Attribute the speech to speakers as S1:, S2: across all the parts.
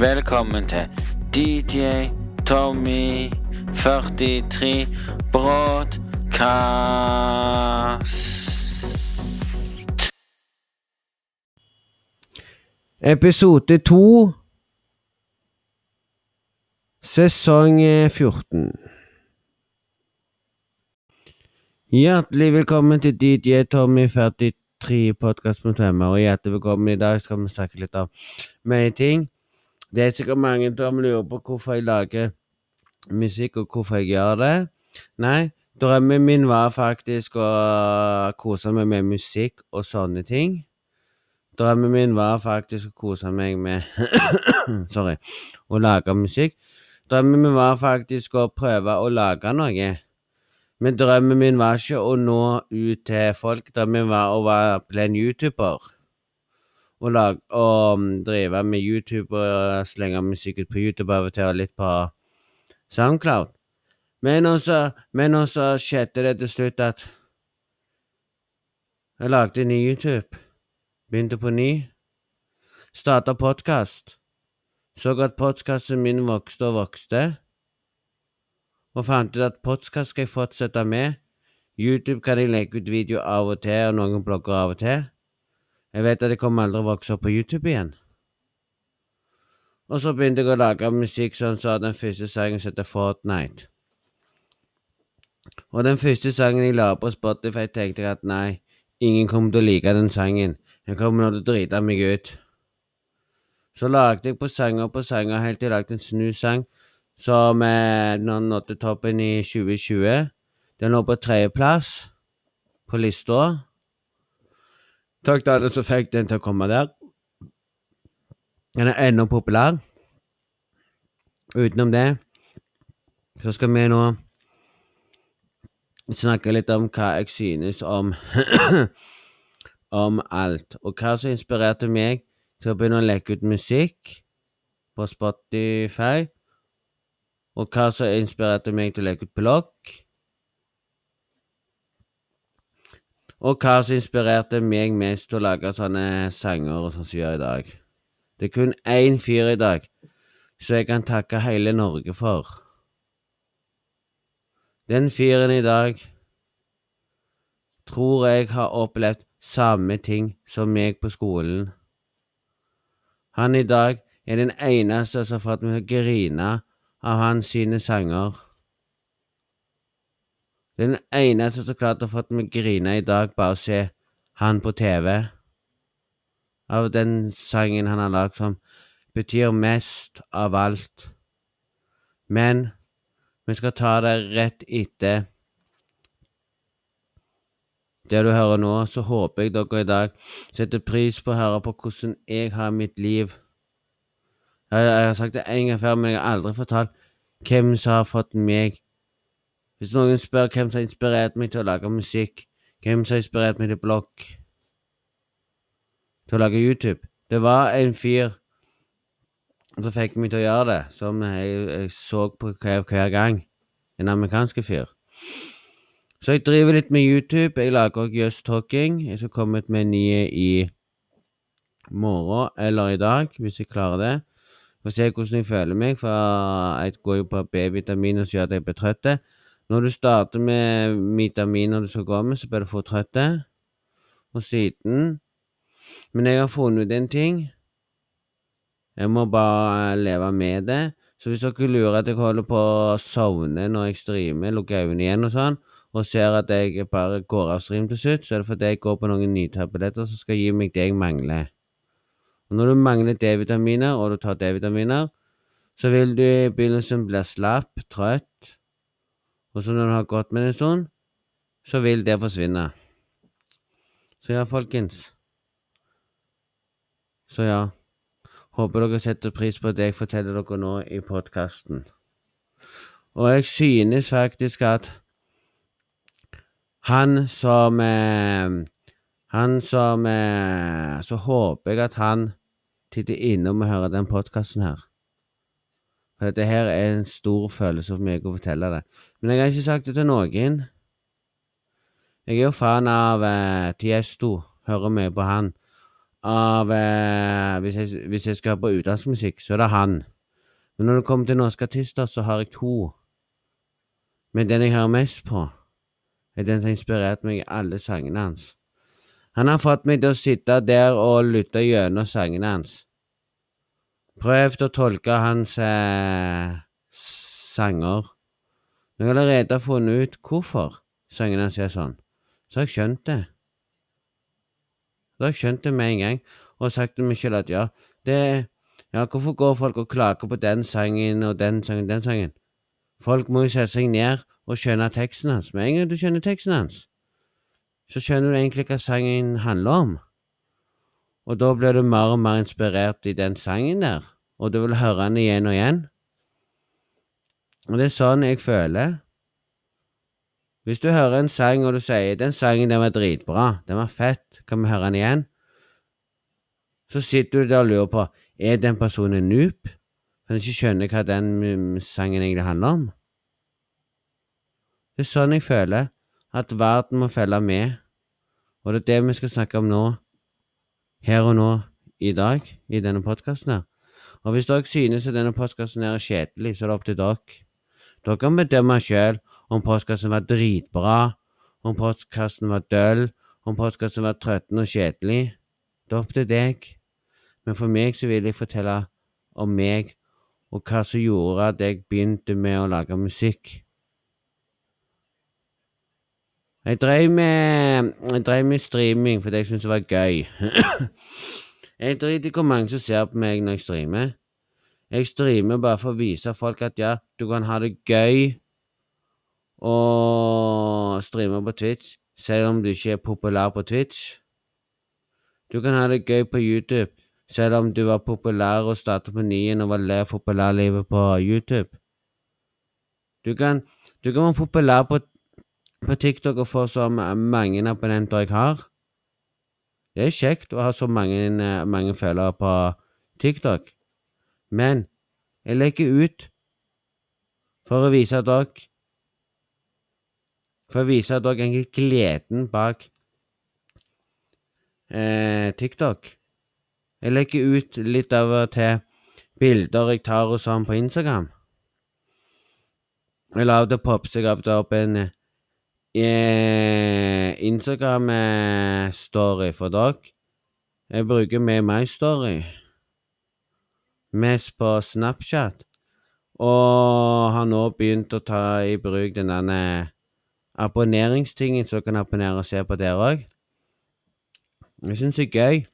S1: Velkommen til DJ Tommy 43 Broadcast.
S2: Episode 2 Sesong eh, 14 Hjertelig velkommen til DJ Tommy 43 podkast med tømmer, og hjertelig velkommen. I dag skal vi snakke litt om mye ting. Det er sikkert mange som lurer på hvorfor jeg lager musikk, og hvorfor jeg gjør det. Nei, drømmen min var faktisk å kose meg med musikk og sånne ting. Drømmen min var faktisk å kose meg med Sorry. Å lage musikk. Drømmen min var faktisk å prøve å lage noe. Men drømmen min var ikke å nå ut til folk. Drømmen var å være, bli en YouTuber. Og, lage, og mm, drive med YouTube og slenge musikk ut på YouTube av og til, og litt på Soundcloud. Men også, men også skjedde det til slutt at jeg lagde ny YouTube. Begynte på ny. Starta podkast. Så at podkasten min vokste og vokste. Og fant ut at podkast skal jeg fortsette med. YouTube kan jeg legge ut video av og til, og noen blogger av og til. Jeg vet at jeg kommer aldri å vokse opp på YouTube igjen. Og så begynte jeg å lage musikk sånn så den første sangen heter Fortnite. Og den første sangen jeg la på Spotify, tenkte jeg at nei, ingen kommer til å like den sangen. Jeg kommer nå til å drite meg ut. Så lagde jeg på sanger på sanger helt til jeg lagde en snusang som eh, nå nådde toppen i 2020. Den lå på tredjeplass på lista. Takk til alle som fikk den til å komme der. Den er ennå populær. Utenom det så skal vi nå snakke litt om hva jeg synes om om alt. Og hva som inspirerte meg til å begynne å legge ut musikk på Spotify. Og hva som inspirerte meg til å legge ut blogg. Og hva som inspirerte meg mest til å lage sånne sanger og sånn som jeg gjør i dag. Det er kun én fyr i dag som jeg kan takke hele Norge for. Den fyren i dag tror jeg har opplevd samme ting som meg på skolen. Han i dag er den eneste som har fått meg til å grine av hans sine sanger. Den eneste som klarte å få meg grine i dag, bare å se han på TV. Av den sangen han har lagd som betyr mest av alt. Men vi skal ta det rett etter det du hører nå, så håper jeg dere i dag setter pris på å høre på hvordan jeg har mitt liv. Jeg, har sagt det en gang før, men jeg har aldri fortalt hvem som har fått meg Hvis noen spør hvem som har inspirert meg til å lage musikk, hvem som har inspirert meg til blogg, til å lage YouTube Det var en fyr som fikk meg til å gjøre det, som jeg, jeg så på hver, hver gang. En amerikansk fyr. Så jeg driver litt med YouTube. Jeg lager også Just Talking. Jeg skal komme ut med nye i morgen eller i dag, hvis jeg klarer det. Får se hvordan jeg føler meg, for jeg går jo på B-vitamin og gjør at jeg blir trøtt. Når du starter med vitaminer du skal gå med, så blir du fort trøtt. Og siden Men jeg har funnet ut en ting. Jeg må bare leve med det. Så hvis dere lurer at jeg holder på å sovne når jeg streamer, lukker øynene igjen og sånn, og ser at jeg bare går av stream til slutt, så er det fordi jeg går på noen nytabletter som skal gi meg det jeg mangler. Og når du mangler D-vitaminer, og du tar D-vitaminer, så vil du i begynnelsen bli slapp, trøtt, og så når du har gått med det en stund, så vil det forsvinne. Så ja, folkens. Så ja. Håper dere setter pris på det jeg forteller dere nå i podkasten. Og jeg synes faktisk at han som eh, Han som eh, Så håper jeg at han titter innom og hører den podkasten her. For dette her er en stor følelse for meg å fortelle det. Men jeg har ikke sagt det til noen. Jeg er jo fan av eh, Tiesto. Hører mye på han. av eh, hvis, jeg, hvis jeg skal høre på utenlandsmusikk, så er det han. Men når det kommer til norske artister, så har jeg to. Men den jeg hører mest på, er den som har inspirert meg i alle sangene hans. Han har fått meg til å sitte der og lytte gjennom sangene hans. Prøvd å tolke hans eh, sanger. Når jeg allerede har funnet ut hvorfor sangene hans er sånn, så har jeg skjønt det. Så har jeg skjønt det med en gang, og sagt til meg selv at ja, det Ja, hvorfor går folk og klager på den sangen og den sangen den sangen? Folk må jo sette seg ned og skjønne teksten hans. Med en gang du skjønner teksten hans, så skjønner du egentlig hva sangen handler om. Og da blir du mer og mer inspirert i den sangen der, og du vil høre den igjen og igjen. Og det er sånn jeg føler. Hvis du hører en sang, og du sier 'den sangen den var dritbra', den var fett, kan vi høre den igjen? Så sitter du der og lurer på er den personen en noob? Kan ikke skjønne hva den mm, sangen egentlig handler om? Det er sånn jeg føler at verden må følge med, og det er det vi skal snakke om nå, her og nå, i dag, i denne podkasten her. Og hvis dere synes at denne podkasten er kjedelig, så er det opp til dere. Dere kan bedømme sjøl om podkasten var dritbra, om podkasten var døll, om podkasten var trøtten og kjedelig. Det er opp til deg. Men for meg så vil jeg fortelle om meg, og hva som gjorde at jeg begynte med å lage musikk. Jeg drev med, jeg drev med streaming fordi jeg syntes det var gøy. jeg driter i hvor mange som ser på meg når jeg streamer. Jeg streamer bare for å vise folk at ja, du kan ha det gøy og streame på Twitch, selv om du ikke er populær på Twitch. Du kan ha det gøy på YouTube, selv om du var populær og startet på nien og var lei av populærlivet på YouTube. Du kan, du kan være populær på, på TikTok og få så mange abonnenter jeg har. Det er kjekt å ha så mange, mange følgere på TikTok, men jeg legger ut for å vise dere For å vise dere egentlig gleden bak eh, TikTok. Jeg legger ut litt av og til bilder jeg tar og sånn på Instagram. Jeg popper jeg av det opp en eh, Instagram-story for dere. Jeg bruker med My Story. Mest på Snapchat. Og har nå begynt å ta i bruk den der abonneringstingen, så kan abonnere og se på dere òg. Jeg syns det er gøy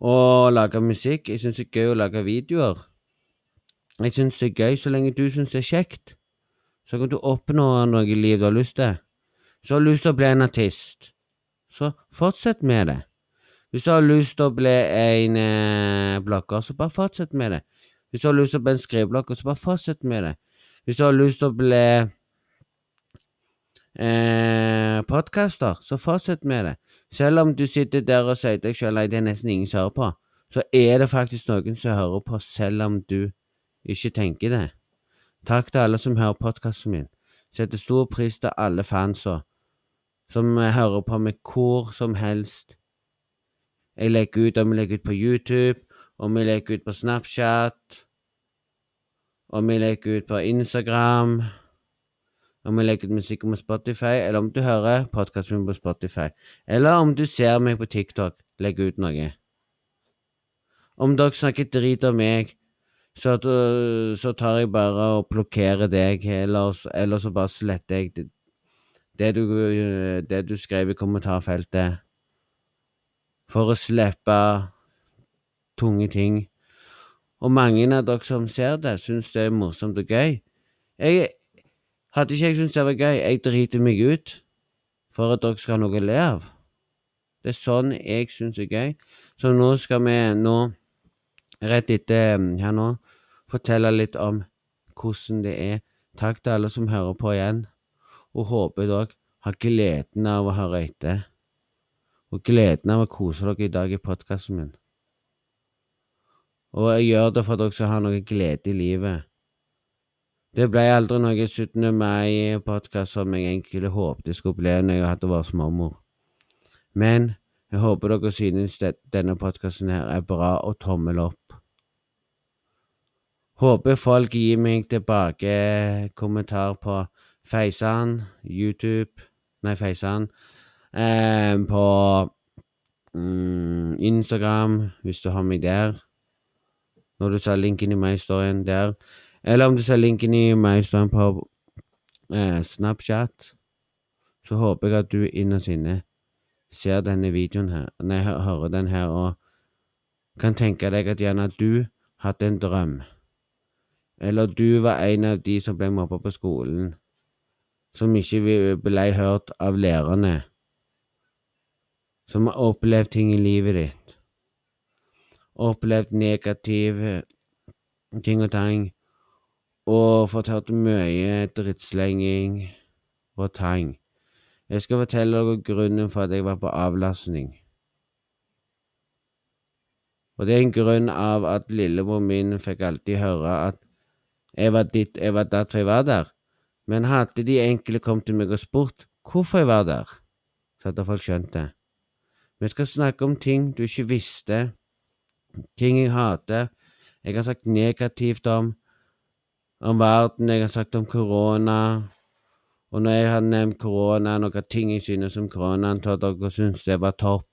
S2: å lage musikk. Jeg syns det er gøy å lage videoer. Jeg syns det er gøy så lenge du syns det er kjekt. Så kan du oppnå noe i livet du har lyst til. Hvis du har lyst til å bli en artist, så fortsett med det. Hvis du har lyst til å bli en eh, blogger, så bare fortsett med det. Hvis du har lyst til å bli en skriveblogger, så bare fortsett med det. Hvis du har lyst til å bli eh, podkaster, så fortsett med det. Selv om du sitter der og sier til deg sjøl at det er nesten ingen som hører på, så er det faktisk noen som hører på, selv om du ikke tenker det. Takk til alle som hører podkasten min. Setter stor pris til alle fansa som hører på meg hvor som helst. Jeg legger ut om jeg legger ut på YouTube, om jeg legger ut på Snapchat, om jeg legger ut på Instagram om jeg legger ut musikk på Spotify, eller om du hører podkasten min på Spotify, eller om du ser meg på TikTok legge ut noe. Om dere snakker drit om meg, så, så tar jeg bare og blokkerer deg, eller, eller så bare sletter jeg det, det, du, det du skrev i kommentarfeltet, for å slippe tunge ting. Og mange av dere som ser det, syns det er morsomt og gøy. Jeg, hadde ikke jeg syntes det var gøy, jeg driter meg ut for at dere skal ha noe å le av. Det er sånn jeg syns er gøy. Så nå skal vi nå, rett etter mm, her nå, fortelle litt om hvordan det er. Takk til alle som hører på igjen, og håper dere har gleden av å høre etter. Og gleden av å kose dere i dag i podkasten min. Og jeg gjør det for at dere skal ha noe glede i livet. Det ble aldri noe 17. mai-podkast som jeg egentlig håpet det skulle bli når jeg hadde vært småmor. Men Jeg håper dere synes denne podkasten her er bra, og tommel opp. Håper folk gir meg tilbake kommentar på Feisan, YouTube Nei, Feisan. Eh, på mm, Instagram, hvis du har meg der. Når du ser linken i meg-storyen der. Eller om du ser linken i meg-storyen på eh, Snapchat, så håper jeg at du innerst inne ser denne videoen her, nei, hører den her, og kan tenke deg at gjerne du hadde en drøm. Eller du var en av de som ble mobba på skolen, som ikke ble hørt av lærerne, som har opplevd ting i livet ditt, opplevd negative ting og tang, og fått hørt mye drittslenging og tang. Jeg skal fortelle dere grunnen for at jeg var på avlastning. Og det er en grunn av at lillebror min fikk alltid høre at jeg var ditt, jeg var datt, for jeg var der. Men hadde de enkle kommet til meg og spurt hvorfor jeg var der, så hadde folk skjønt det. Vi skal snakke om ting du ikke visste, ting jeg hater, jeg har sagt negativt om, om verden, jeg har sagt om korona, og når jeg har nevnt korona, noen ting jeg synes om koronaen, så dere synes det var topp.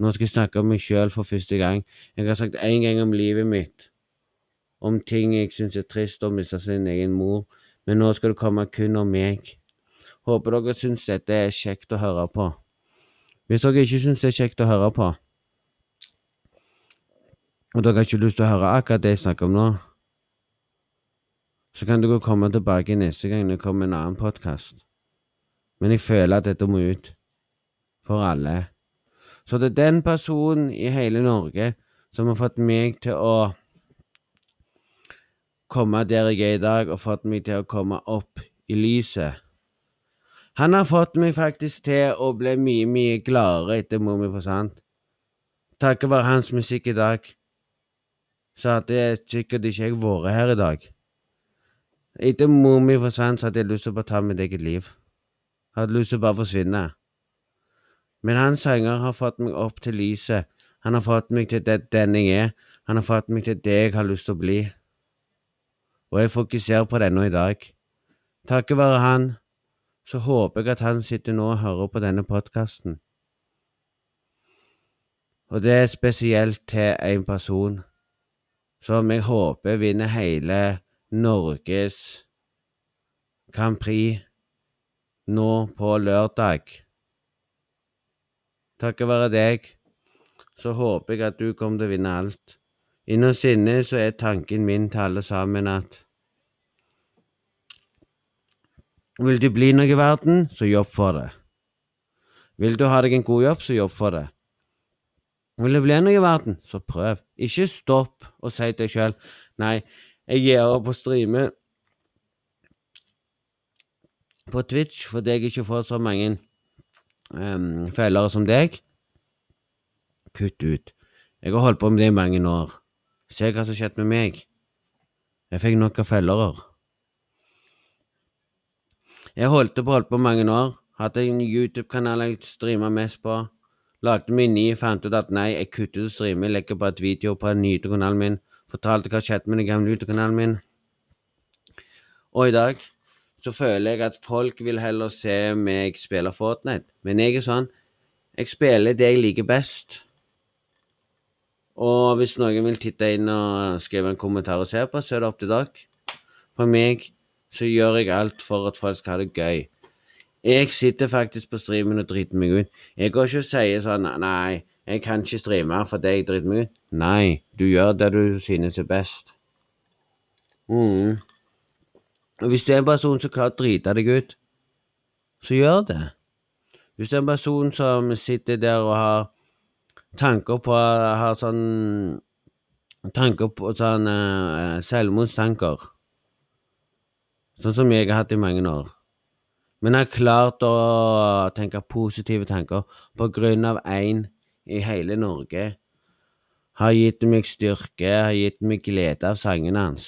S2: Nå skal jeg snakke om meg sjøl for første gang. Jeg har sagt én gang om livet mitt, om ting jeg syns er trist å miste sin egen mor, men nå skal det komme kun om meg. Håper dere syns dette er kjekt å høre på. Hvis dere ikke syns det er kjekt å høre på, og dere har ikke lyst til å høre akkurat det jeg snakker om nå, så kan dere komme tilbake neste gang det kommer en annen podkast. Men jeg føler at dette må ut. For alle. Så det er den personen i hele Norge som har fått meg til å komme der jeg er i dag, og fått meg til å komme opp i lyset. Han har fått meg faktisk til å bli mye, mye gladere etter Mummi forsvant. Takket være hans musikk i dag, så hadde sikkert ikke jeg vært her i dag. Etter Mummi mi forsvant, så hadde jeg lyst til å bare ta mitt eget liv. Hadde lyst til å bare forsvinne. Men hans sanger har fått meg opp til lyset. Han har fått meg til det, den jeg er. Han har fått meg til det jeg har lyst til å bli. Og jeg fokuserer på det nå i dag. Takket være han, så håper jeg at han sitter nå og hører på denne podkasten. Og det er spesielt til en person som jeg håper vinner hele Norges Grand Prix nå på lørdag. Takket være deg så håper jeg at du kommer til å vinne alt. Innerst inne så er tanken min til alle sammen at Vil du bli noe i verden, så jobb for det. Vil du ha deg en god jobb, så jobb for det. Vil du bli noe i verden, så prøv. Ikke stopp og si til deg sjøl nei, jeg gir opp å streame på Twitch fordi jeg ikke får så mange um, følgere som deg. Kutt ut. Jeg har holdt på med det i mange år. Se hva som skjedde med meg. Jeg fikk nok av følgere. Jeg holdt på holdt på mange år. Hadde en YouTube-kanal jeg streama mest på. Lagde min ny, fant ut at nei, jeg kutter ut streame, legger på et video på den nye kanalen min fortalte hva skjedde med den gamle YouTube-kanalen min. Og i dag så føler jeg at folk vil heller se meg spille Fortnite. Men jeg er sånn Jeg spiller det jeg liker best. Og hvis noen vil titte inn og skrive en kommentar og se på, så er det opp til dere. For meg så gjør jeg alt for at folk skal ha det gøy. Jeg sitter faktisk på streamen og driter meg ut. Jeg går ikke og sier sånn Nei, jeg kan ikke streame fordi jeg driter meg ut. Nei, du gjør det du synes er best. Mm. Og hvis du er en person som klarer å drite deg ut, så gjør det. Hvis du er en person som sitter der og har tanker på Har sånn Tanker på sånn uh, selvmordstanker. Sånn som jeg har hatt i mange år. Men jeg har klart å tenke positive tanker på grunn av én i hele Norge har gitt meg styrke, har gitt meg glede av sangene hans.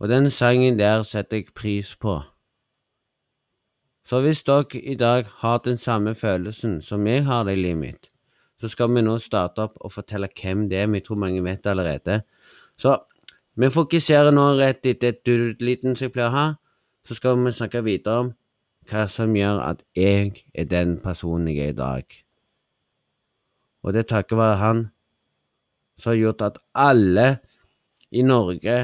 S2: Og den sangen der setter jeg pris på. Så hvis dere i dag har den samme følelsen som jeg har i livet mitt, så skal vi nå starte opp og fortelle hvem det er. Vi tror mange vet det allerede. Så vi fokuserer nå rett etter du-liten som jeg pleier å ha. Så skal vi snakke videre om hva som gjør at jeg er den personen jeg er i dag. Og det takket være han som har gjort at alle i Norge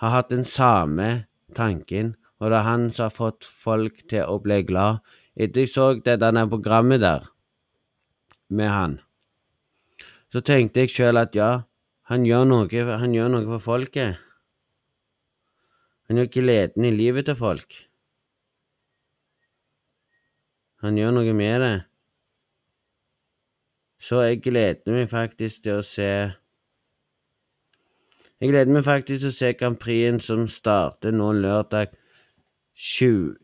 S2: har hatt den samme tanken, og det er han som har fått folk til å bli glad. Etter jeg så det denne programmet der med han, så tenkte jeg sjøl at ja, han gjør, noe, han gjør noe for folket. Han gjør gleden i livet til folk. Han gjør noe med det. Så jeg gleder meg faktisk til å se Jeg gleder meg faktisk til å se Grand Prixen som starter nå lørdag 20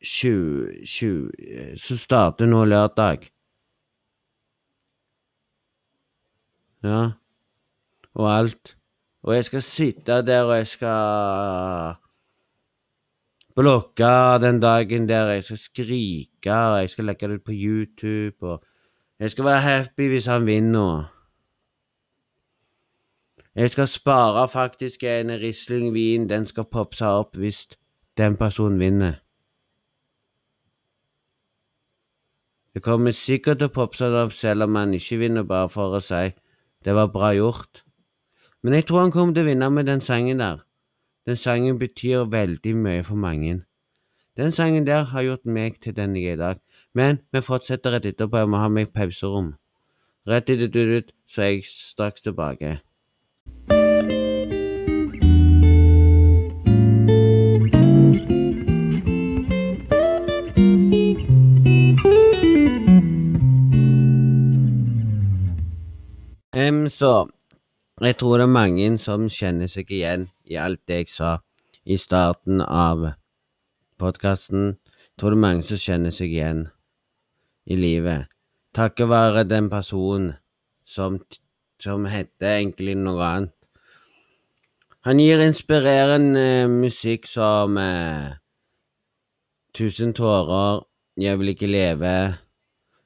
S2: 20 20 Så starter nå lørdag. Ja. Og alt. Og jeg skal sitte der, og jeg skal blokke den dagen der. Jeg skal skrike, og jeg skal legge det ut på YouTube, og jeg skal være happy hvis han vinner. Jeg skal spare faktisk en Risling vin. Den skal poppe seg opp hvis den personen vinner. Det kommer sikkert til å poppe seg opp selv om han ikke vinner, bare for å si det var bra gjort. Men jeg tror han kommer til å vinne med den sangen der. Den sangen betyr veldig mye for mange. Den sangen der har gjort meg til den jeg er i dag. Men vi fortsetter rett etterpå. Jeg må ha meg pauserom. Rett i etter du, så er jeg straks tilbake. Em, så jeg tror det er mange som kjenner seg igjen i alt det jeg sa i starten av podkasten. Jeg tror det er mange som kjenner seg igjen i livet. Takket være den personen som, som heter egentlig noe annet. Han gir inspirerende musikk som eh, Tusen tårer, Jeg vil ikke leve.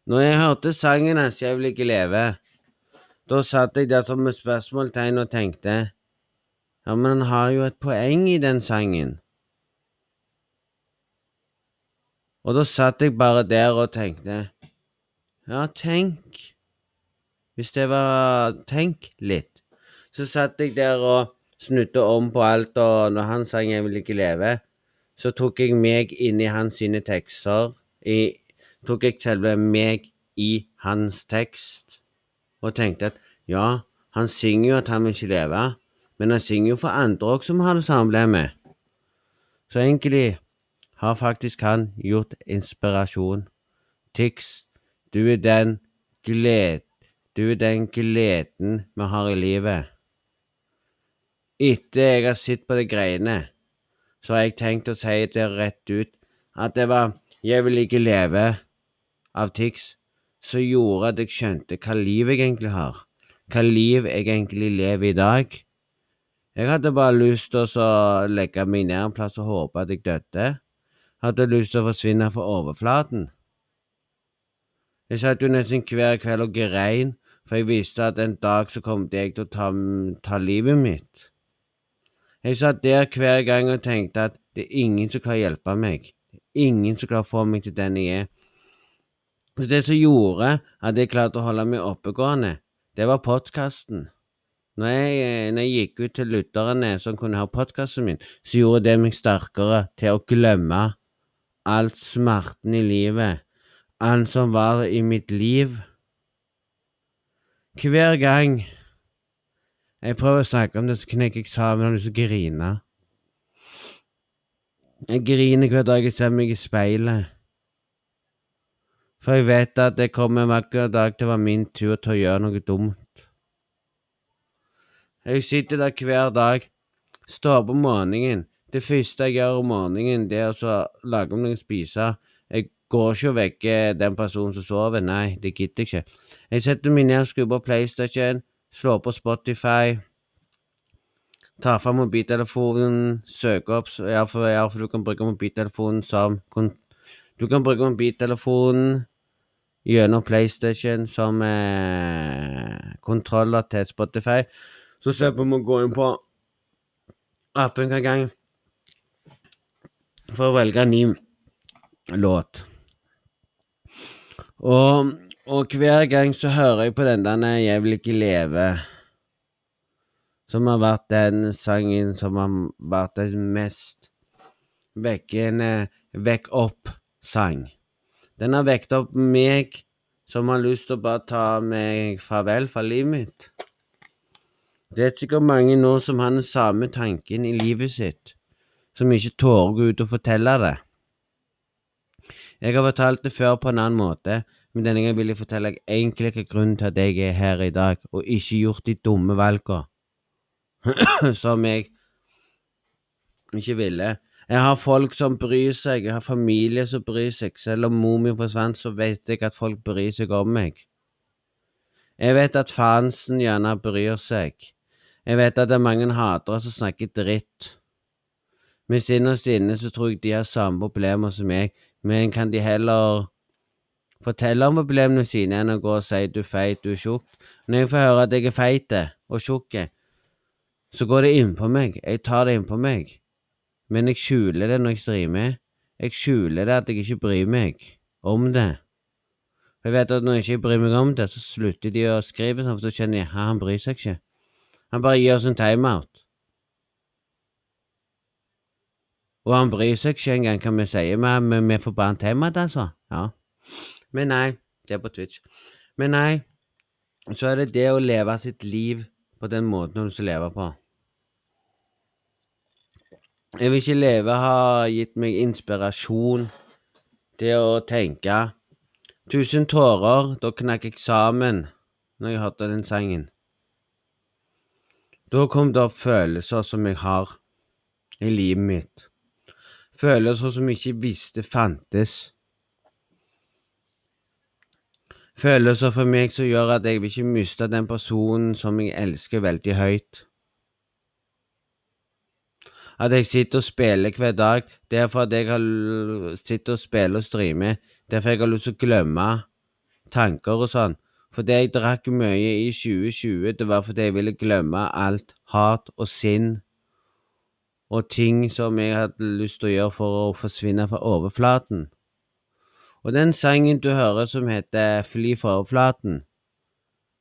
S2: Når jeg hørte sangen hans Jeg vil ikke leve, da satt jeg der som et spørsmålstegn og tenkte Ja, men han har jo et poeng i den sangen. Og da satt jeg bare der og tenkte Ja, tenk Hvis det var Tenk litt. Så satt jeg der og snudde om på alt, og når han sang 'Jeg vil ikke leve', så tok jeg meg inn i hans sine tekster. I, tok jeg selve meg i hans tekst og tenkte at ja, han synger jo at han vil ikke leve, men han synger jo for andre òg som har det samme. Så egentlig har faktisk han gjort inspirasjon. Tix, du er den gled, du er den gleden vi har i livet. Etter jeg har sett på de greiene, så har jeg tenkt å si det rett ut at det var 'Jeg vil ikke leve' av Tix som gjorde at jeg skjønte hva liv jeg egentlig har. Hva liv jeg egentlig lever i dag. Jeg hadde bare lyst til å legge meg ned en plass og håpe at jeg døde. Hadde lyst til å forsvinne fra overflaten. Jeg satt jo nesten hver kveld og grein, for jeg visste at en dag så kom jeg til å ta, ta livet mitt. Jeg satt der hver gang og tenkte at det er ingen som klarer å hjelpe meg. Det er ingen som klarer å få meg til den jeg er. Så det som gjorde at jeg klarte å holde meg oppegående, det var podkasten. Når jeg, når jeg gikk ut til lytterne som kunne høre podkasten min, så gjorde det meg sterkere til å glemme alt smerten i livet, alt som var i mitt liv. Hver gang jeg prøver å snakke om det, så knekker jeg sammen og har lyst til å grine. Jeg griner hver dag jeg ser meg i speilet. For jeg vet at det kommer en vakker dag til å være min tur til å gjøre noe dumt. Jeg sitter der hver dag, står opp om morgenen. Det første jeg gjør om morgenen, det er å lage om noe å spise. Jeg går ikke og vekker den personen som sover, nei, det gidder jeg ikke. Jeg setter meg ned, skrur på PlayStation, slår på Spotify, Ta fram mobiltelefonen, søker opp så- Ja, for, du kan bruke mobiltelefonen som Du kan bruke mobiltelefonen gjennom PlayStation som eh, kontroller til Spotify. Så slipper vi å gå inn på appen hver gang for å velge en ny låt. Og, og hver gang så hører jeg på den der 'Jeg vil ikke leve', som har vært den sangen som har vært den mest vekkende vekk opp-sang. Den har vekket opp meg som har lyst til å bare ta meg farvel fra livet mitt. Det er sikkert mange nå som har den samme tanken i livet sitt, som ikke tårer å gå ut og fortelle det. Jeg har fortalt det før på en annen måte, men denne gangen vil jeg fortelle deg egentlig hva grunnen til at jeg er her i dag, og ikke gjort de dumme valgene som jeg ikke ville. Jeg har folk som bryr seg, jeg har familie som bryr seg. Selv om mor mi forsvant, så vet jeg at folk bryr seg om meg. Jeg vet at fansen gjerne bryr seg. Jeg vet at det er mange hatere som snakker dritt. Men innerst inne så tror jeg de har samme problemer som meg, men kan de heller fortelle om problemene sine enn å gå og si du er feit, du er tjukk. Når jeg får høre at jeg er feit og tjukk, så går det innpå meg. Jeg tar det innpå meg. Men jeg skjuler det når jeg streamer. Jeg skjuler det at jeg ikke bryr meg om det. For jeg vet at når jeg ikke bryr meg om det, så slutter de å skrive sånn, for så skjønner jeg at han bryr seg ikke. Han bare gir oss en timeout. Og han bryr seg ikke engang hva vi sier, men vi får bare en timeout, altså. Ja. Men nei, det er på Twitch. Men nei, så er det det å leve sitt liv på den måten du skal leve på. Jeg vil ikke leve har gitt meg inspirasjon til å tenke. Tusen tårer, da knakk jeg sammen når jeg hørte den sangen. Da kom det opp følelser som jeg har i livet mitt. Følelser som jeg ikke visste fantes. Følelser for meg som gjør at jeg vil ikke miste den personen som jeg elsker veldig høyt. At jeg sitter og spiller hver dag, det er fordi jeg sitter og spiller og streamer. Derfor jeg har lyst til å glemme tanker og sånn. Fordi jeg drakk mye i 2020, det var fordi jeg ville glemme alt hat og sinn og ting som jeg hadde lyst til å gjøre for å forsvinne fra overflaten. Og den sangen du hører som heter Fly fra overflaten,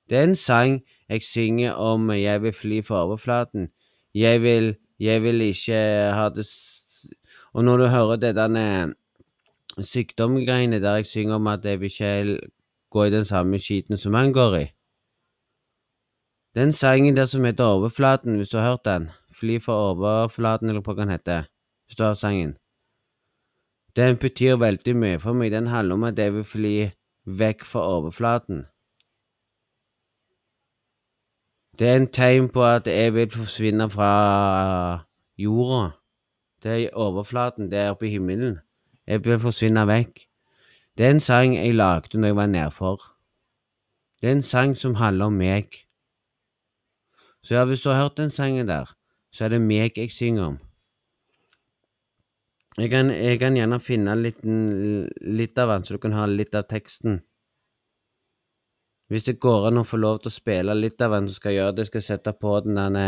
S2: det er en sang jeg synger om jeg vil fly fra overflaten. Jeg vil, jeg vil ikke ha det Og når du hører det derne sykdomgreiene der jeg synger om at jeg vil ikke gå i den samme skiten som han går i Den sangen der som heter Overflaten, hvis du har hørt den, Fly fra overflaten, eller hva den heter, hvis du har hørt sangen Den betyr veldig mye for meg. Den handler om at jeg vil fly vekk fra overflaten. Det er en tegn på at jeg vil forsvinne fra jorda. Det er i overflaten, det er oppe i himmelen. Jeg vil forsvinne vekk. Det er en sang jeg lagde når jeg var nedfor. Det er en sang som handler om meg. Så ja, hvis du har hørt den sangen der, så er det meg jeg synger om. Jeg kan, jeg kan gjerne finne litt, litt av den, så du kan ha litt av teksten. Hvis det går an å få lov til å spille litt av den, så skal gjøre det. Jeg skal sette på den derne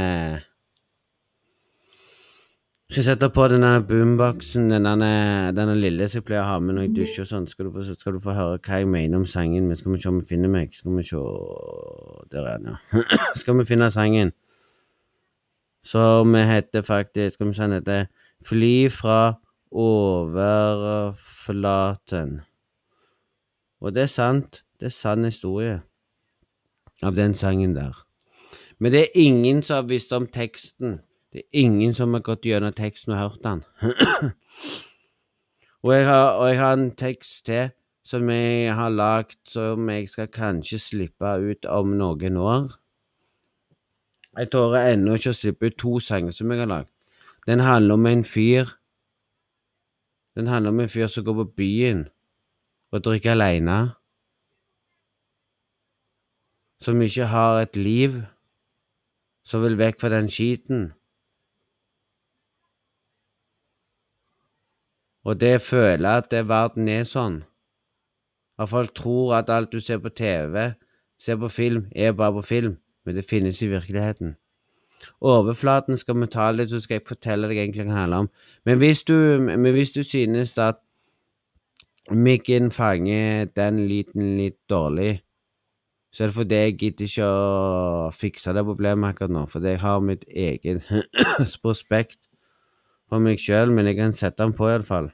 S2: Skal sette på den der boomboxen, den derne, denne lille som jeg pleier å ha med når jeg dusjer og sånn. Skal, så skal du få høre hva jeg mener om sangen Men Skal vi se om vi finner meg. Skal vi se Der er den, ja. skal vi finne sangen. Som heter faktisk Skal vi se, den heter Fly fra overflaten. Og det er sant. Det er sann historie av den sangen der. Men det er ingen som har visst om teksten. Det er ingen som har gått gjennom teksten og hørt den. og, jeg har, og jeg har en tekst til som jeg har lagd som jeg skal kanskje slippe ut om noen år. Jeg tårer ennå ikke å slippe ut to sanger som jeg har lagd. Den handler om en fyr. Den handler om en fyr som går på byen og drikker aleine som ikke har et liv, som vil vekk fra den skiten. Og det føler at det, verden er sånn. At folk tror at alt du ser på TV, ser på film, er bare på film, men det finnes i virkeligheten. Overflaten skal vi ta litt, så skal jeg fortelle deg egentlig hva det handler om. Men hvis du, men hvis du synes at Myggen fanger den liten litt dårlig, så er det fordi jeg gidder ikke å fikse det problemet akkurat nå. Fordi jeg har mitt eget prospekt for meg sjøl, men jeg kan sette den på iallfall.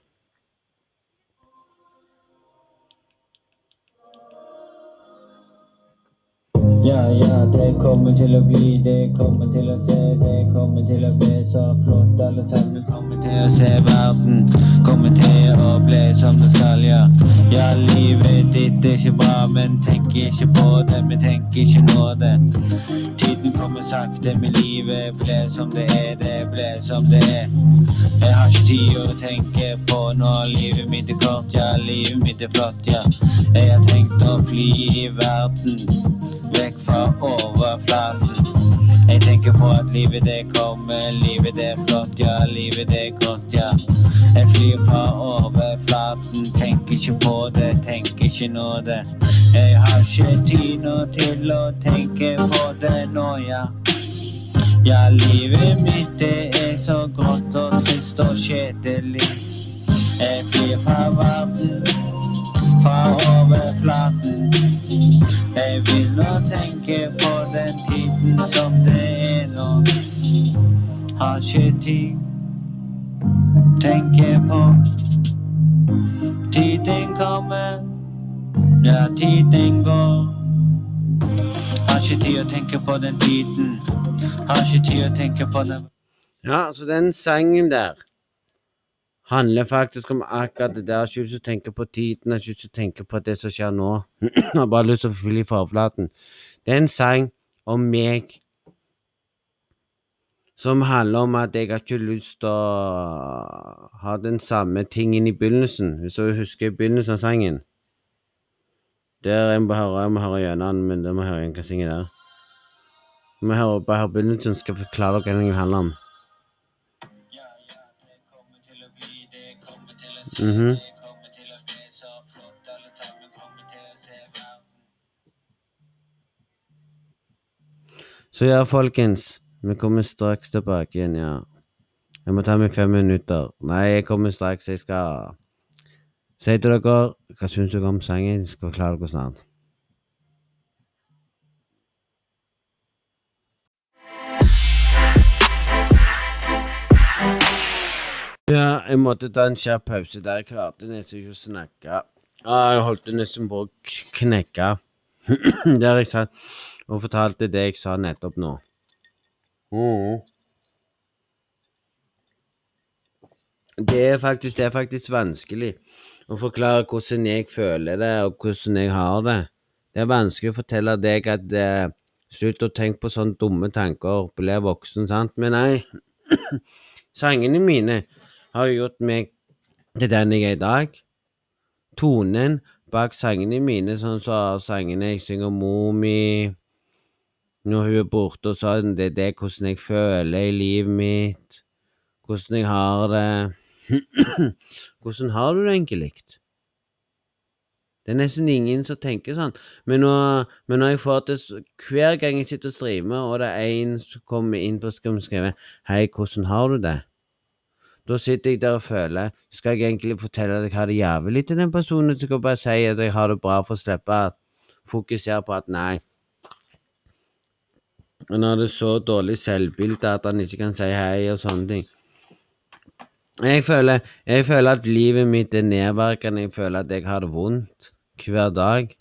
S3: Ja, ja, det kommer til å bli, det kommer til å se, det kommer til å bli så flott. Alle sammen kommer til å se verden, kommer til å bli som det skal, ja. Ja, livet ditt er ikke bra, men tenk ikke på det, vi tenker ikke nå det. Tiden kommer sakte, men livet ble som det er, det ble som det er. Jeg har ikke tid å tenke på nå, livet mitt er kort, ja, livet mitt er flott, ja. Jeg har tenkt å fly i verden vekk fra overflaten. Jeg tenker på at livet det kommer, livet det er flott, ja, livet det er godt, ja. Jeg flyr fra overflaten, tenker ikke på det, tenker ikke nå det. Jeg har ikke tid nå til å tenke på det nå, ja. Ja, livet mitt det er så grått og trist og kjedelig. Jeg flyr fra verden, fra overflaten. Jeg vil nå tenke på den tiden som det er nå. Har ikke tid. Tenke på tiden kommer. Ja, tiden går. Har ikke tid å tenke på den tiden. Har ikke tid å tenke på den
S2: Ja, altså den sangen der handler faktisk om akkurat det der. Ikke lyst til å tenke på tiden, ikke lyst til å tenke på det som skjer nå. har bare lyst til å fylle i forflaten. Det er en sang om meg som handler om at jeg har ikke lyst til å ha den samme tingen i begynnelsen. Hvis du husker begynnelsen av sangen. Der jeg må høre, jeg må høre gjennom den, men da må jeg høre hva jeg synger der. Jeg må høre, bare høre begynnelsen, skal jeg forklare dere hva den handler om.
S3: Se -hmm. Så
S2: ja, folkens. Vi kommer straks tilbake igjen, ja. Jeg må ta meg fem minutter. Nei, jeg kommer straks. Jeg skal si til dere hva syns dere om sangen. Jeg skal forklare dere snart. Jeg måtte ta en kjapp pause der. Jeg klarte nesten ikke å snakke. Jeg holdt nesten på å knekke. Der jeg satt og fortalte det jeg sa nettopp nå. Mhm. Det er faktisk, det er faktisk vanskelig å forklare hvordan jeg føler det, og hvordan jeg har det. Det er vanskelig å fortelle deg at eh, slutt å tenke på sånne dumme tanker, bli voksen, sant? Men nei, sangene mine har gjort meg til den jeg er i dag. Tonen bak sangene mine, sånn som sangene jeg synger mor mi når hun er borte, og sånn, det er det hvordan jeg føler i livet mitt, hvordan jeg har det. hvordan har du det egentlig? Det er nesten ingen som tenker sånn. Men nå, men når jeg får det Hver gang jeg sitter og streamer, og det er en som kommer inn på skjermen og skriver 'Hei, hvordan har du det?' Da sitter jeg der og føler Skal jeg egentlig fortelle at jeg har det jævlig til den personen? Så jeg bare si at jeg har det bra, for å slippe å fokusere på at nei. Han hadde så dårlig selvbilde at han ikke kan si hei og sånne ting. Jeg føler, jeg føler at livet mitt er nedverkende. Jeg føler at jeg har det vondt hver dag.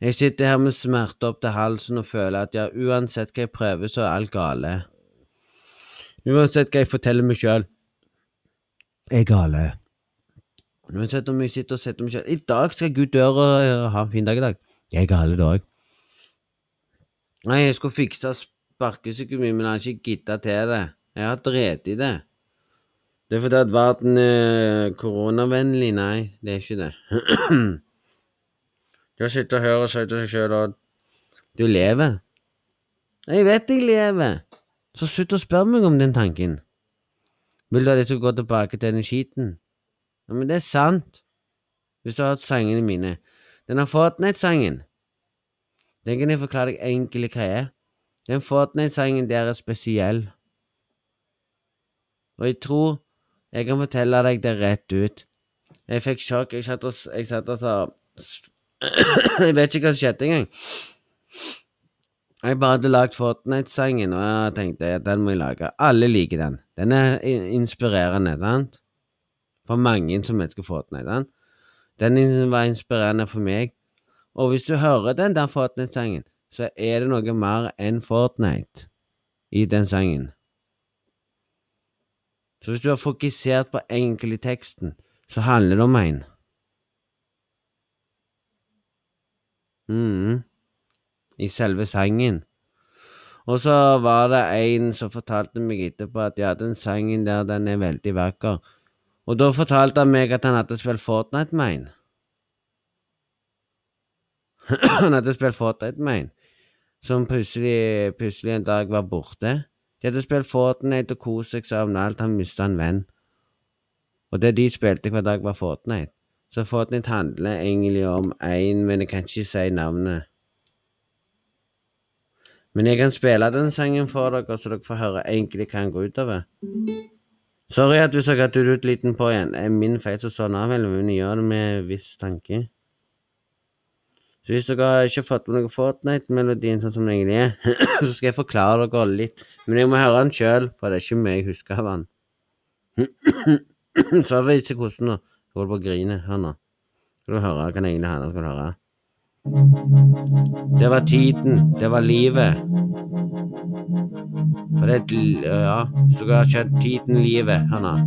S2: Jeg sitter her med smerte opp til halsen og føler at ja, uansett hva jeg prøver, så er alt gale. Uansett hva jeg forteller meg sjøl, er jeg gale. Uansett om jeg sitter og setter meg sjøl I dag skal ut døra og ha en fin dag i dag. Jeg er gale da òg. Nei, jeg skulle fikse sparkesykkelen min, men jeg har ikke gidda til det. Jeg har drept i det. Det er fordi at verden er koronavennlig. Nei, det er ikke det. Du sitter og hører og sier til seg sjøl at du lever. Jeg vet jeg lever. Så slutt å spørre meg om den tanken. Vil du at jeg skal gå tilbake til den skiten? Ja, men det er sant. Hvis du har hørt sangene mine. Den har Fortnite-sangen, den kan jeg forklare deg enkle greier. Den Fortnite-sangen der er spesiell. Og jeg tror jeg kan fortelle deg det rett ut. Jeg fikk sjokk. Jeg satt og, jeg satt og sa Jeg vet ikke hva som skjedde engang. Jeg bare hadde lagd Fortnite-sangen, og jeg tenkte at den må jeg lage. Alle liker den. Den er inspirerende, sant? For mange som elsker Fortnite. Sant? Den var inspirerende for meg. Og hvis du hører den der Fortnite-sangen, så er det noe mer enn Fortnite i den sangen. Så hvis du har fokusert på enkel i teksten, så handler det om en. Mhm. I selve sangen. Og så var det en som fortalte meg etterpå at ja, den sangen der, den er veldig vakker. Og da fortalte han meg at han hadde spilt Fortnite med en. han hadde spilt Fortnite med en, som plutselig, plutselig en dag var borte. De hadde spilt Fortnite og kost seg sammen alt, han mista en venn. Og det de spilte hver dag, var Fortnite. Så Fortnite handler egentlig om én, men jeg kan ikke si navnet. Men jeg kan spille den sangen for dere, så dere får høre egentlig hva den går utover. Sorry at hvis dere har ut liten på igjen. Det er min feil som står av, men gjør det med viss tanke. Så hvis dere har ikke fått med dere Fortnite-melodien sånn som den egentlig er, så skal jeg forklare dere litt. Men jeg må høre den sjøl, for det er ikke meg jeg husker av den. så vet ikke hvordan nå. Jeg holder på å grine. Hør nå. Skal du høre hva den egentlig handler om? Det var tiden. Det var livet. For det Ja, så jeg har skjønt tiden, livet. han har.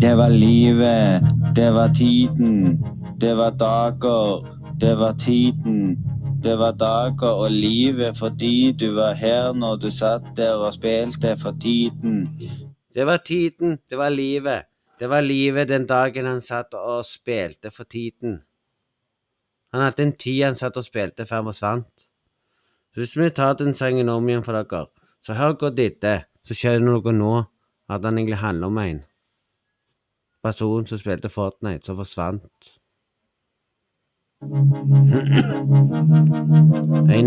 S3: Det var livet, det var tiden, det var dager, det var tiden. Det var dager og livet fordi du var her når du satt der og spilte for tiden.
S2: Det var tiden, det var livet. Det var livet den dagen han satt og spilte for tiden. Han hadde en tid han satt og spilte før han forsvant. Så hvis vi tar den sangen om igjen for dere, så hør godt etter, så skjønner dere nå at den egentlig handler om en person som spilte Fortnite, som forsvant. En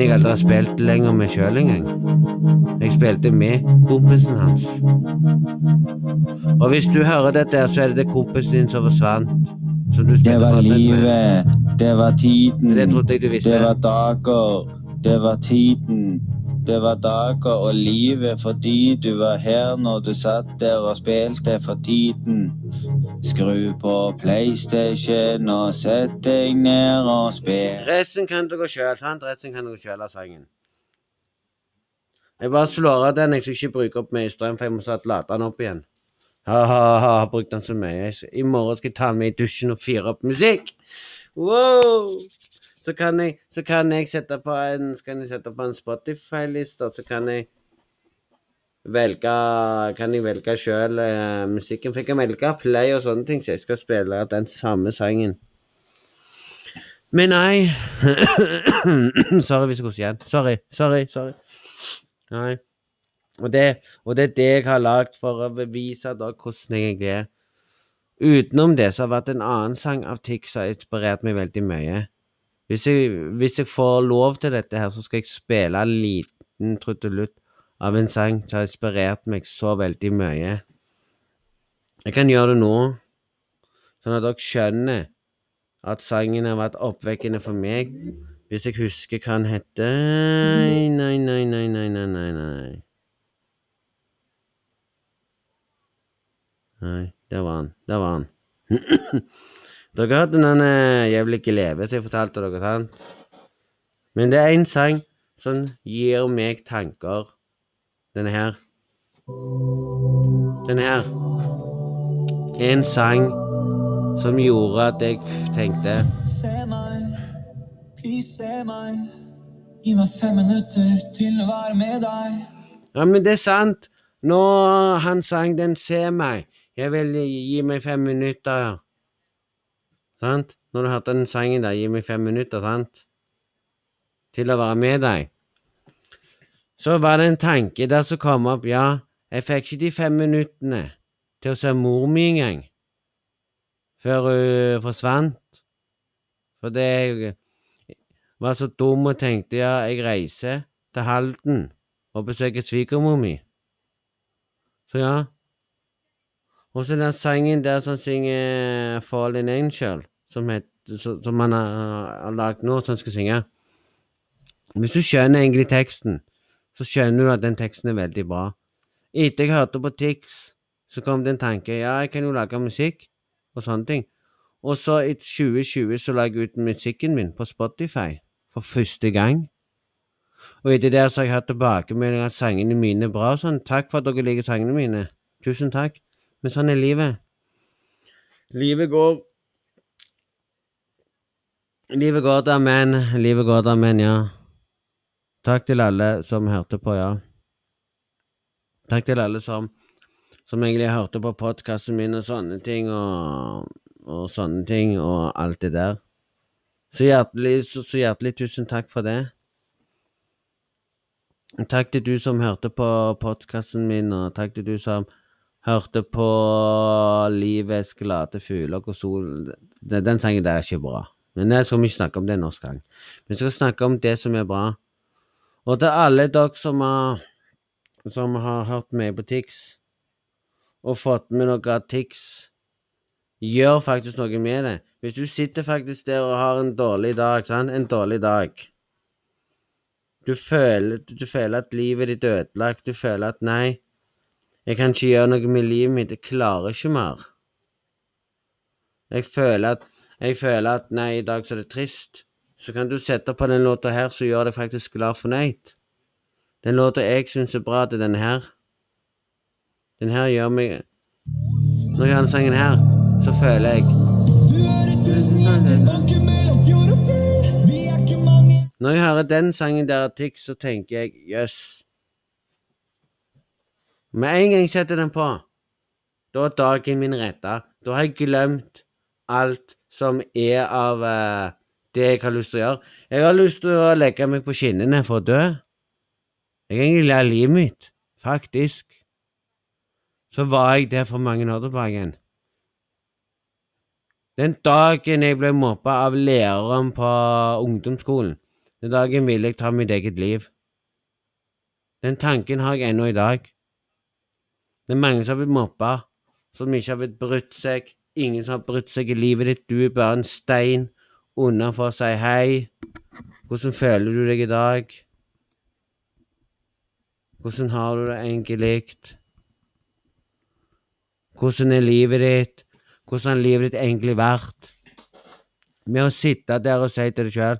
S2: jeg aldri har spilt lenger med sjøl engang. Jeg spilte med kompisen hans. Og hvis du hører dette, her, så er det det kompisen din som forsvant. Som du
S3: Det var livet, det var tiden,
S2: Det
S3: det var dager, det var tiden. Det var dager og livet fordi du var her når du satt der og spilte for tiden. Skru på PlayStation og sett deg ned og spill.
S2: Resten kan dere sjøl, sant? Resten kan dere sjøl av sangen. Jeg bare slår av den, jeg skal ikke bruke opp mye strøm, for jeg må snart lade den opp igjen. Ha-ha, har brukt den så mye. I morgen skal jeg ta den med i dusjen og fyre opp musikk. Wow! Så kan jeg, så kan jeg sette på en, en Spotify-liste, så kan jeg velge Kan jeg velge sjøl uh, musikken. For jeg velge play og sånne ting, så jeg skal spille den samme sangen. Men nei Sorry hvis jeg koser igjen. Sorry, sorry, sorry. Nei. Og det, og det er det jeg har lagd for å bevise da hvordan jeg egentlig er. Utenom det så har det vært en annen sang av Tix som har inspirert meg veldig mye. Hvis jeg, hvis jeg får lov til dette her, så skal jeg spille en liten trudelutt av en sang som har inspirert meg så veldig mye. Jeg kan gjøre det nå, sånn at dere skjønner at sangen har vært oppvekkende for meg. Hvis jeg husker hva den heter Nei, nei, nei, nei, nei, nei. Nei, nei der var han. Der var han. dere hørte den vil jævlig leve som jeg fortalte dere, sant? Men det er en sang som gir meg tanker. Denne her. Denne her. En sang som gjorde at jeg tenkte
S4: Se meg, please se meg. Gi meg fem minutter til å være med deg.
S2: Ja, men det er sant. Når han sang den Se meg, jeg vil gi meg fem minutter. Sant? Når du hørte den sangen der, gi meg fem minutter, sant? Til å være med deg. Så var det en tanke der som kom opp. Ja, jeg fikk ikke de fem minuttene til å se mor mi engang. Før hun forsvant. For det jeg var så dum og tenkte ja, jeg reiser til Halden og besøker svigermor mi. Så ja. Og så den sangen der som synger Fallen Angel, som, het, som, han har, lagd nå, som han skal synge. Hvis du skjønner egentlig teksten, så skjønner du at den teksten er veldig bra. Etter jeg hørte på Tix, så kom det en tanke ja, jeg kan jo lage musikk og sånne ting. Og så i 2020 så la jeg ut musikken min på Spotify for første gang. Og etter det så har jeg hatt tilbakemeldinger at sangene mine er bra og sånn. Takk for at dere liker sangene mine. Tusen takk. Men sånn er livet. Livet går Livet går amen. men Livet går amen, men, ja. Takk til alle som hørte på, ja. Takk til alle som, som egentlig hørte på podkasten min og sånne ting, og, og sånne ting, og alt det der. Så hjertelig, så, så hjertelig tusen takk for det. Takk til du som hørte på podkasten min, og takk til du som hørte på Livets glade fugler og sol. Den sangen der er ikke bra. Men jeg skal ikke snakke om det norsk gang. Vi skal snakke om det som er bra. Og til alle dere som har, som har hørt meg på Tix, og fått med noe av Tix, gjør faktisk noe med det. Hvis du sitter faktisk der og har en dårlig dag, sant? En dårlig dag. Du føler, du føler at livet ditt er ødelagt. Du føler at nei, jeg kan ikke gjøre noe med livet mitt. Jeg klarer ikke mer. Jeg føler at, jeg føler at nei, i dag så er det trist. Så kan du sette på den låta her som gjør deg faktisk glad fornøyd. Den låta jeg syns er bra, det er denne her. Den her gjør meg Når jeg hører den sangen her, så føler jeg. Når jeg hører den sangen der, Tix, så tenker jeg jøss. Med en gang jeg setter den på, da er dagen min redda. Da har jeg glemt alt som er av uh, det jeg har lyst til å gjøre. Jeg har lyst til å legge meg på skinnene for å dø. Jeg er egentlig lei livet mitt, faktisk. Så var jeg der for mange år tilbake. Den dagen jeg ble mobba av læreren på ungdomsskolen, den dagen ville jeg ta mitt eget liv. Den tanken har jeg ennå i dag. Det er mange som har blitt mobba, som ikke har blitt brutt seg. Ingen som har brutt seg i livet ditt. Du er bare en stein unna for å si hei. Hvordan føler du deg i dag? Hvordan har du det egentlig? Hvordan er livet ditt? Hvordan har livet ditt egentlig vært? Med å sitte der og si til deg sjøl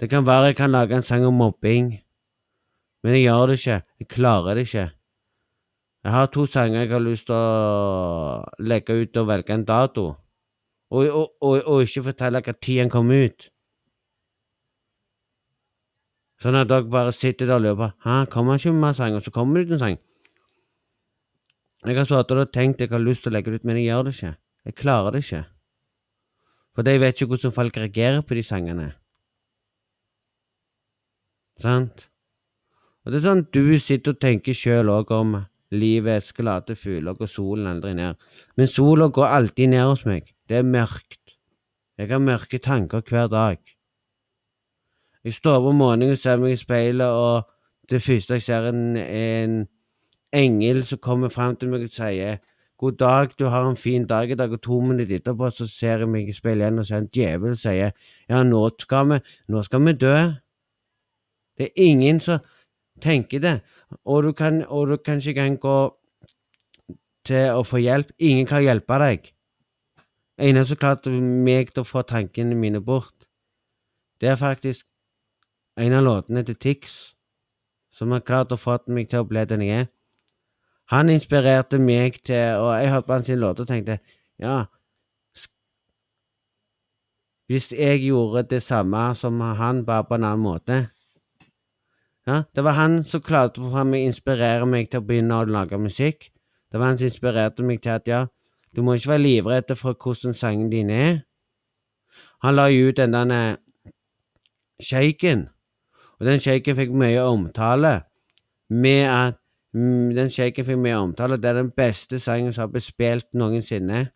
S2: Det kan være jeg kan lage en sang om mobbing, men jeg gjør det ikke. Jeg klarer det ikke. Jeg har to sanger jeg har lyst til å legge ut og velge en dato. Og, og, og, og ikke fortelle hva tid den kom ut. Sånn at dere bare sitter der og lurer på Hæ, kommer ikke med mer sang? Og så kommer det ut en sang. Jeg har sittet og tenkt jeg har lyst til å legge det ut, men jeg gjør det ikke. Jeg klarer det ikke. For jeg vet ikke hvordan folk reagerer på de sangene. Sant? Og det er sånn du sitter og tenker sjøl òg om livets glade fugler går solen aldri ned. Men sola går alltid ned hos meg. Det er mørkt. Jeg har mørke tanker hver dag. Jeg står opp om morgenen og ser meg i speilet, og det første jeg ser, er en, en engel som kommer fram til meg og sier God dag, du har en fin dag i dag, og to minutter etterpå så ser jeg meg i speilet igjen og ser en djevel sier ja, nå skal vi, nå skal vi dø. Det er ingen som tenker det, og du kan, og du kan ikke engang gå til å få hjelp. Ingen kan hjelpe deg. Eneste som klarte meg til å få tankene mine bort, det er faktisk en av låtene til Tix som har klart å få meg til å bli den jeg er. Han inspirerte meg til Og jeg hørte på hans låter og tenkte ja Hvis jeg gjorde det samme som han, bare på en annen måte ja, Det var han som klarte å inspirere meg til å begynne å lage musikk. Det var han som inspirerte meg til at ja, du må ikke være livredd for hvordan sangene dine er. Han la ut den der shaken, og den shaken fikk mye omtale. med at mm, den shaken fikk mye omtale. Det er den beste sangen som har blitt spilt noensinne.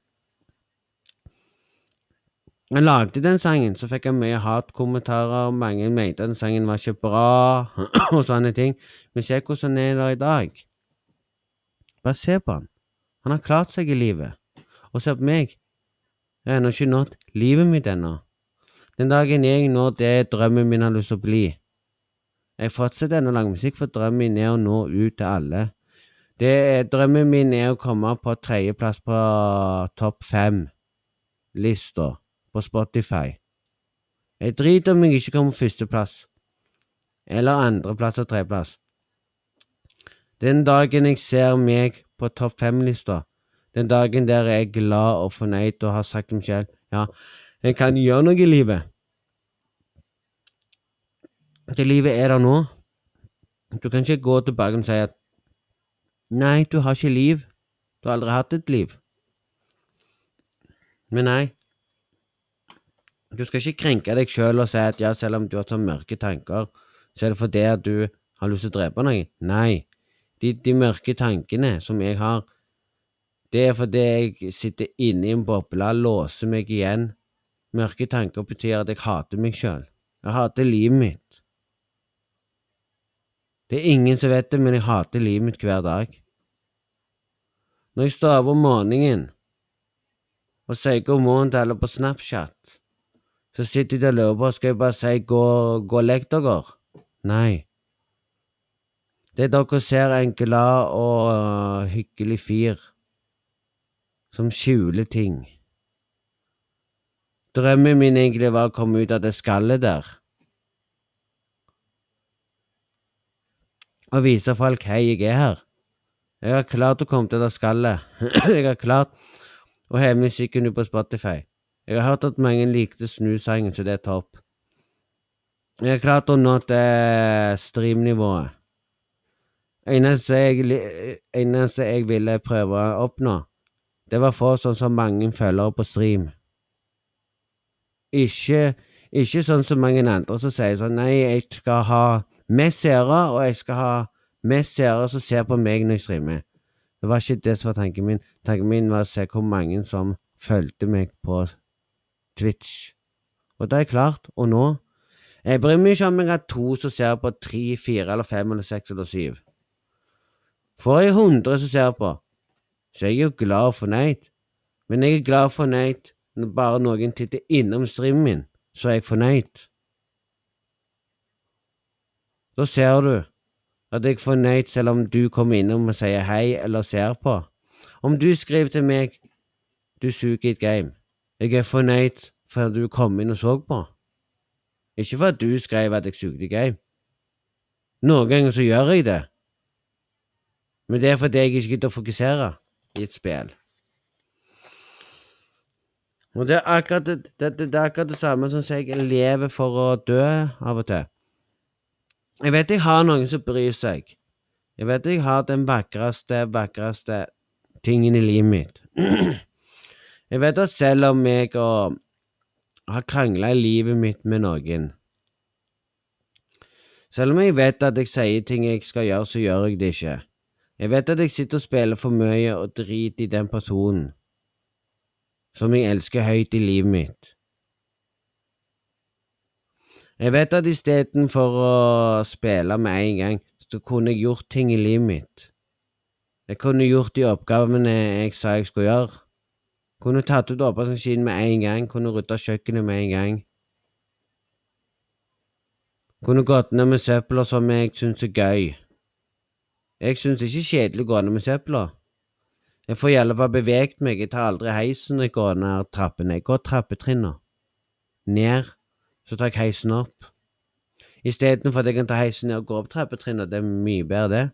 S2: Jeg lagde den sangen, så fikk jeg mye hatkommentarer. Mange mente den sangen var ikke bra, og sånne ting. Men se hvordan han er der i dag. Bare se på han. Han har klart seg i livet. Og se på meg. Jeg har ennå ikke nådd livet mitt ennå. Den dagen jeg når det drømmen min har lyst til å bli. Jeg fortsetter ennå lage musikk, for drømmen min er å nå ut til alle. Er, drømmen min er å komme på tredjeplass på topp fem-lista på Spotify. Jeg driter om jeg ikke kommer førsteplass, eller andreplass og tredjeplass. Den dagen jeg ser meg på topp fem-lista, den dagen der jeg er glad og fornøyd og har sagt til meg selv ja, jeg kan gjøre noe i livet. Det livet er der nå. Du kan ikke gå tilbake og si at nei, du har ikke liv. Du har aldri hatt et liv. Men nei, du skal ikke krenke deg sjøl og si at ja, selv om du har så mørke tanker, så er det fordi at du har lyst til å drepe noen. Nei, de, de mørke tankene som jeg har, det er fordi jeg sitter inne i en boble, låser meg igjen. Mørke tanker betyr at jeg hater meg sjøl. Jeg hater livet mitt. Det er ingen som vet det, men jeg hater livet mitt hver dag. Når jeg står opp om morgenen og sier god morgen til alle på Snapchat, så sitter de og lurer på skal jeg bare si gå, og legg dere. Nei. Det dere ser, er en glad og uh, hyggelig fyr som skjuler ting. Drømmen min egentlig var å komme ut av det skallet der. Og vise folk hei, jeg er her. Jeg har klart å komme til det skallet. jeg har klart å heve musikken ut på Spotify. Jeg har hørt at mange likte Snusangen, så det er topp. Jeg har klart å nå til streamnivået. Eneste jeg, ville prøve å oppnå, det var å få sånn som mange følgere på stream. Ikke, ikke sånn som mange andre som sier sånn Nei, jeg skal ha mest seere, og jeg skal ha mest seere som ser på meg når jeg streamer. Det var ikke det som var tanken min. Tanken min var å se hvor mange som fulgte meg på Twitch. Og det er klart, og nå Jeg bryr meg ikke om jeg har to som ser på tre, fire eller fem eller seks eller syv. Får jeg hundre som ser på, så er jeg jo glad og fornøyd. Men jeg er glad og fornøyd når bare noen titter innom streamen min, så er jeg fornøyd. Da ser du at jeg er fornøyd selv om du kommer innom og sier hei eller ser på. Om du skriver til meg du suger i et game, jeg er fornøyd for at du kom inn og så på. Ikke for at du skrev at jeg sugde game. Noen ganger så gjør jeg det. Men det er fordi jeg ikke gidder å fokusere i et spill. Og det er akkurat det, det, det, er akkurat det samme som jeg lever for å dø av og til. Jeg vet jeg har noen som bryr seg. Jeg vet jeg har den vakreste, vakreste tingen i livet mitt. Jeg vet at selv om jeg har krangla i livet mitt med noen Selv om jeg vet at jeg sier ting jeg skal gjøre, så gjør jeg det ikke. Jeg vet at jeg sitter og spiller for mye og driter i den personen som jeg elsker høyt i livet mitt. Jeg vet at istedenfor å spille med en gang, så kunne jeg gjort ting i livet mitt. Jeg kunne gjort de oppgavene jeg sa jeg skulle gjøre. Kunne tatt ut oppvaskmaskinen med en gang, kunne rydda kjøkkenet med en gang. Kunne gått ned med søpla som jeg syns er gøy. Jeg syns ikke kjedelig å gå ned med søpla. Jeg får i alle fall beveget meg, jeg tar aldri heisen når jeg går ned trappene, jeg går trappetrinna. Ned, så tar jeg heisen opp. Istedenfor at jeg kan ta heisen ned og gå opp trappetrinna, det er mye bedre, det.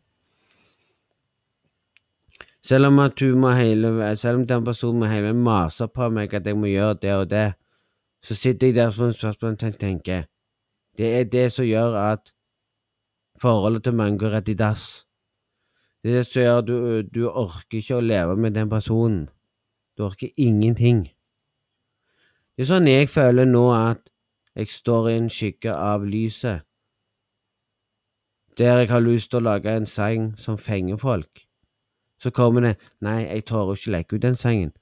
S2: Selv om at hun må hele, selv om den personen må hele mase på meg at jeg må gjøre det og det, så sitter jeg der som en spørsmål og tenker Det er det som gjør at forholdet til mange går rett i dass. Det er det som gjør at du, du orker ikke å leve med den personen. Du orker ingenting. Det er sånn jeg føler nå at jeg står i en skygge av lyset. der jeg har lyst til å lage en sang som fenger folk, så kommer det Nei, jeg tør ikke legge ut den sangen.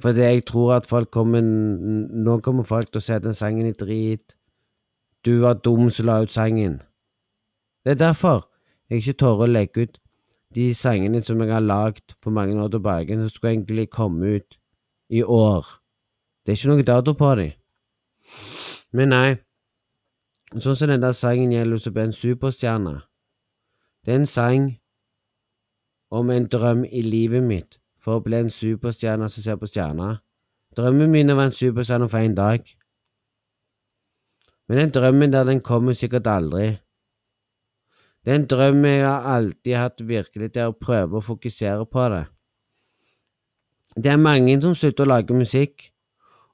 S2: Fordi jeg tror at folk kommer Nå kommer folk til å se den sangen i drit. Du var dum som la ut sangen. Det er derfor jeg ikke tør å legge ut de sangene som jeg har lagd for mange år tilbake, som skulle egentlig komme ut i år. Det er ikke noe dato på dem. Men nei, sånn som den der sangen gjelder som en superstjerne. Det er en sang om en drøm i livet mitt for å bli en superstjerne som ser på stjerner. Drømmen min er en superstjerne for en dag. Men den drømmen der, den kommer sikkert aldri. Det er en drøm jeg har alltid hatt virkelig til å prøve å fokusere på det. Det er mange som slutter å lage musikk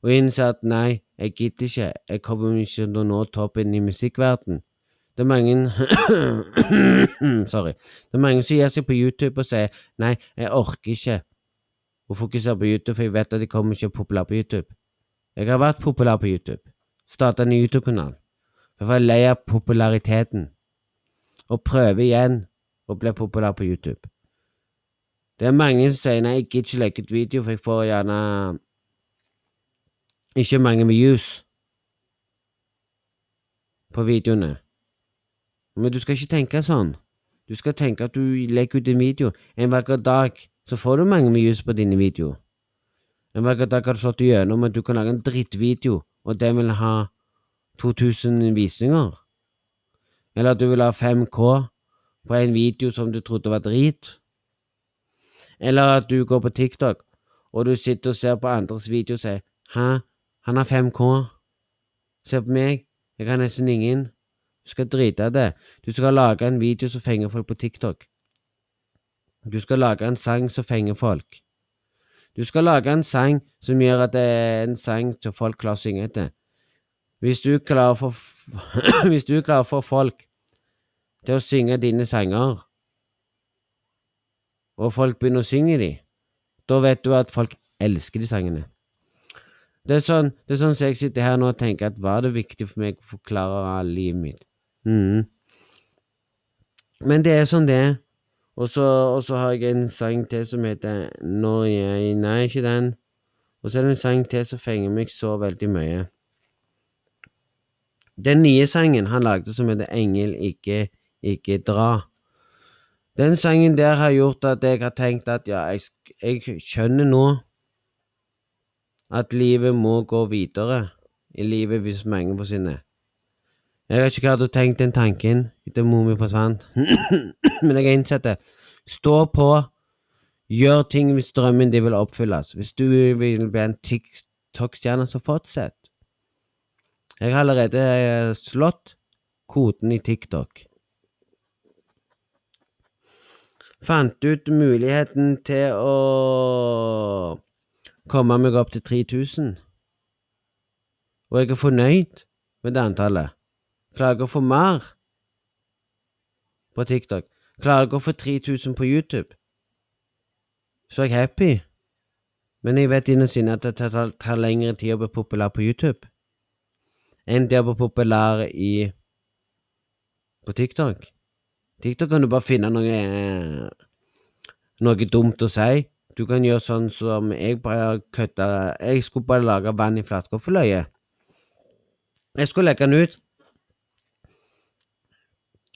S2: og innser at nei, jeg gidder ikke, jeg kommer ikke til å nå toppen i musikkverden. Det er mange Sorry. Det er mange som gir seg på YouTube og sier nei, jeg orker ikke å fokusere på YouTube, for jeg vet at jeg kommer ikke populær på YouTube. Jeg har vært populær på YouTube. Starta en YouTube-kanal. Jeg var lei av populariteten og prøve igjen å bli populær på YouTube. Det er mange som sier nei, jeg gidder ikke legge ut video, for jeg får gjerne ikke mange views på videoene. Men du skal ikke tenke sånn. Du skal tenke at du legger ut en video. En vakker dag så får du mange views på dine videoer. En vakker dag har du slått igjennom at du kan lage en drittvideo, og den vil ha 2000 visninger. Eller at du vil ha 5K på en video som du trodde var drit. Eller at du går på TikTok og du sitter og ser på andres video og sier Hæ, han har 5K. Se på meg, jeg har nesten ingen. Du skal drite i det. Du skal lage en video som fenger folk på TikTok. Du skal lage en sang som fenger folk. Du skal lage en sang som gjør at det er en sang som folk klarer å synge etter. Hvis du klarer for, hvis du klarer for folk til å synge dine sanger, og folk begynner å synge de, da vet du at folk elsker de sangene. Det er sånn det er sånn som jeg sitter her nå og tenker at var det viktig for meg å forklare livet mitt? Mm. Men det er sånn det. Og så, har jeg en sang til som heter Når jeg Nei, ikke den. Og så er det en sang til som fenger meg så veldig mye. Den nye sangen han lagde som heter Engel, ikke, ikke dra. Den sangen der har gjort at jeg har tenkt at ja, jeg, jeg skjønner nå at livet må gå videre i livet hvis mange forsvinner. Jeg har ikke klart å tenke den tanken etter mi forsvant, men jeg har innsett det. Stå på, gjør ting hvis drømmen din vil oppfylles. Hvis du vil bli en TikTok-stjerne, så fortsett. Jeg har allerede eh, slått koden i TikTok. Fant ut muligheten til å komme meg opp til 3000. Og jeg er fornøyd med det antallet. Klarer for mer på TikTok? Klarer for å få 3000 på YouTube? Så er jeg happy. Men jeg vet innerst inne at det tar, tar lengre tid å bli populær på YouTube enn det å bli populær i på TikTok. TikTok kan du bare finne noe noe dumt å si. Du kan gjøre sånn som jeg bare kødda Jeg skulle bare lage vann i flaska for løye. Jeg skulle legge den ut.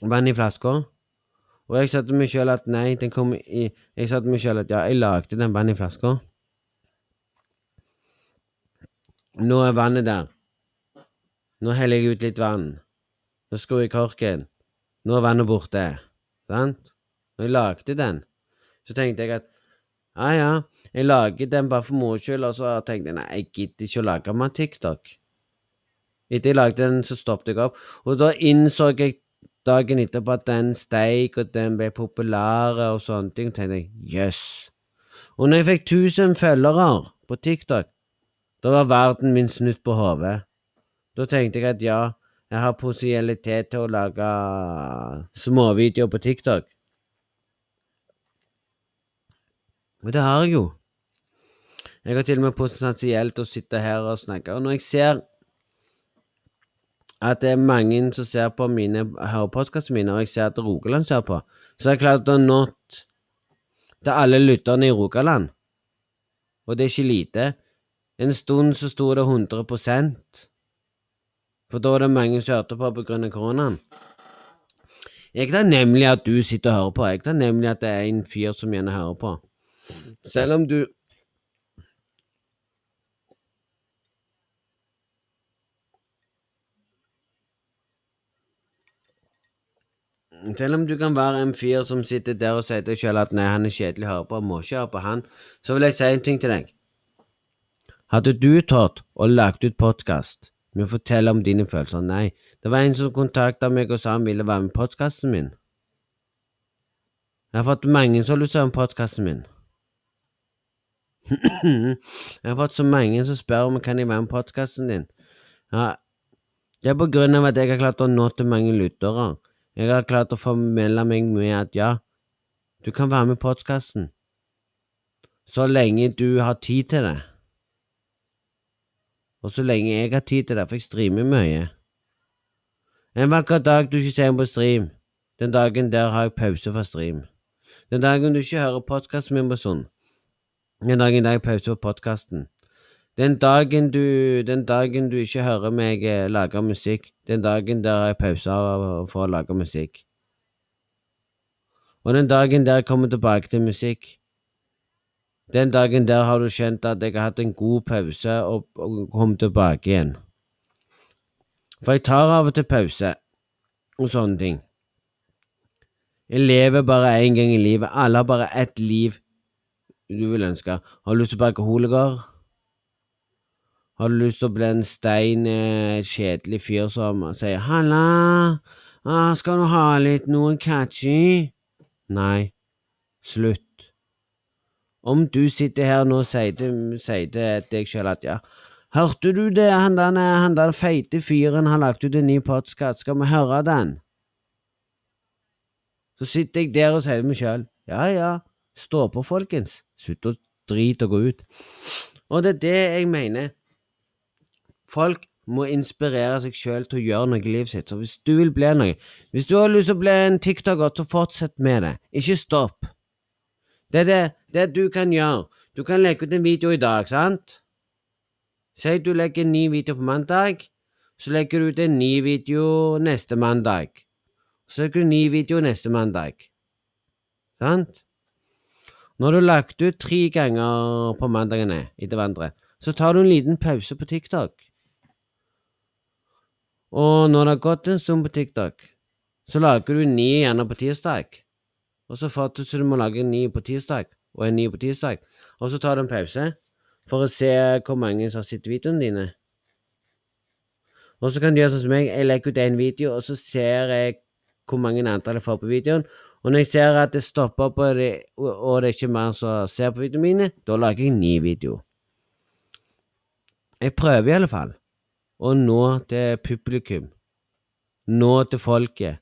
S2: Vann i flaska. Og jeg sa til meg sjøl at nei, den kom i Jeg sa til meg sjøl at ja, jeg lagde den vann i flaska. Nå er vannet der. Nå heller jeg ut litt vann. Nå skrur jeg korken. Nå er vannet borte. Sant? Når jeg lagde den, så tenkte jeg at ja, ja, jeg lager den bare for moro skyld, og så tenkte jeg nei, jeg gidder ikke å lage meg TikTok. Etter jeg lagde den, så stoppet jeg opp, og da innså jeg dagen etterpå at den steik, og den ble populær og sånne ting, tenkte jeg jøss. Yes. Og når jeg fikk 1000 følgere på TikTok, da var verden min snudd på hodet. Da tenkte jeg at ja, jeg har potensialitet til å lage småvideoer på TikTok. Og det har jeg jo. Jeg har til og med potensielt å sitte her og snakke. Og når jeg ser at det er mange som ser på mine hører podkastene mine, og jeg ser at Rogaland ser på, så jeg klart å nå til alle lytterne i Rogaland. Og det er ikke lite. En stund så sto det 100 For da var det mange som hørte på pga. koronaen. Jeg tar nemlig at du sitter og hører på. Jeg tar nemlig at det er en fyr som gjerne hører på. Selv om du Selv om du kan være en fyr som sitter der og sier til deg selv at nei, han er kjedelig å høre på, må ikke høre på han, så vil jeg si en ting til deg. Hadde du tatt å lagt ut podkast med å fortelle om dine følelser? Nei, det var en som kontakta meg og sa han ville være med i podkasten min. Jeg har fått mange som har lyst til å være med i podkasten min. jeg har fått så mange som spør om kan jeg være med i podkasten din. Ja, det er på grunn av at jeg har klart å nå til mange lyttere. Jeg har klart å formelde meg med at ja, du kan være med i podkasten. Så lenge du har tid til det. Og så lenge jeg har tid til det, for jeg streamer mye. En vakker dag du ikke ser meg på stream, den dagen der har jeg pause fra stream. Den dagen du ikke hører podkasten min på sånn, den dagen der jeg pause på podkasten. Den dagen du, den dagen du ikke hører meg eh, lage musikk, den dagen der jeg pauser for å lage musikk. Og den dagen der jeg kommer tilbake til musikk, den dagen der har du kjent at jeg har hatt en god pause og, og kommet tilbake igjen. For jeg tar av og til pause og sånne ting. Jeg lever bare én gang i livet. Alle har bare ett liv du vil ønske. Har du lyst til å bli alkoholiker? Har du lyst til å bli en stein, eh, kjedelig fyr som sier 'halla, ah, skal du ha litt noe catchy'? Nei, slutt. Om du sitter her nå og sier til, deg sjøl at ja, hørte du det, han der, han der feite fyren har lagt ut en ny podkast, skal vi høre den? Så sitter jeg der og sier til meg sjøl ja ja, stå på, folkens, slutt å drite og gå ut. Og det er det jeg mener. Folk må inspirere seg sjøl til å gjøre noe i livet sitt. Så hvis du vil bli noe Hvis du har lyst til å bli en tiktoker, så fortsett med det. Ikke stopp. Det er det, det du kan gjøre. Du kan legge ut en video i dag, sant? Si du legger en ny video på mandag, så legger du ut en ny video neste mandag. Så legger du en ny video neste mandag. Sant? Når du har lagt ut tre ganger på mandagene etter hverandre, så tar du en liten pause på TikTok. Og når det har gått en stund på TikTok, så lager du ni gjerne på tirsdag. Og så så du må lage en ny på tirsdag, og en ny på tirsdag. Og så tar du en pause for å se hvor mange som har sett videoene dine. Og så kan du gjøre sånn som meg. Jeg legger ut én video, og så ser jeg hvor mange antall jeg får på videoen. Og når jeg ser at det stopper på det, og det er ikke mer som ser på videoene mine, da lager jeg en ny video. Jeg prøver i alle fall og nå til publikum. Nå til folket.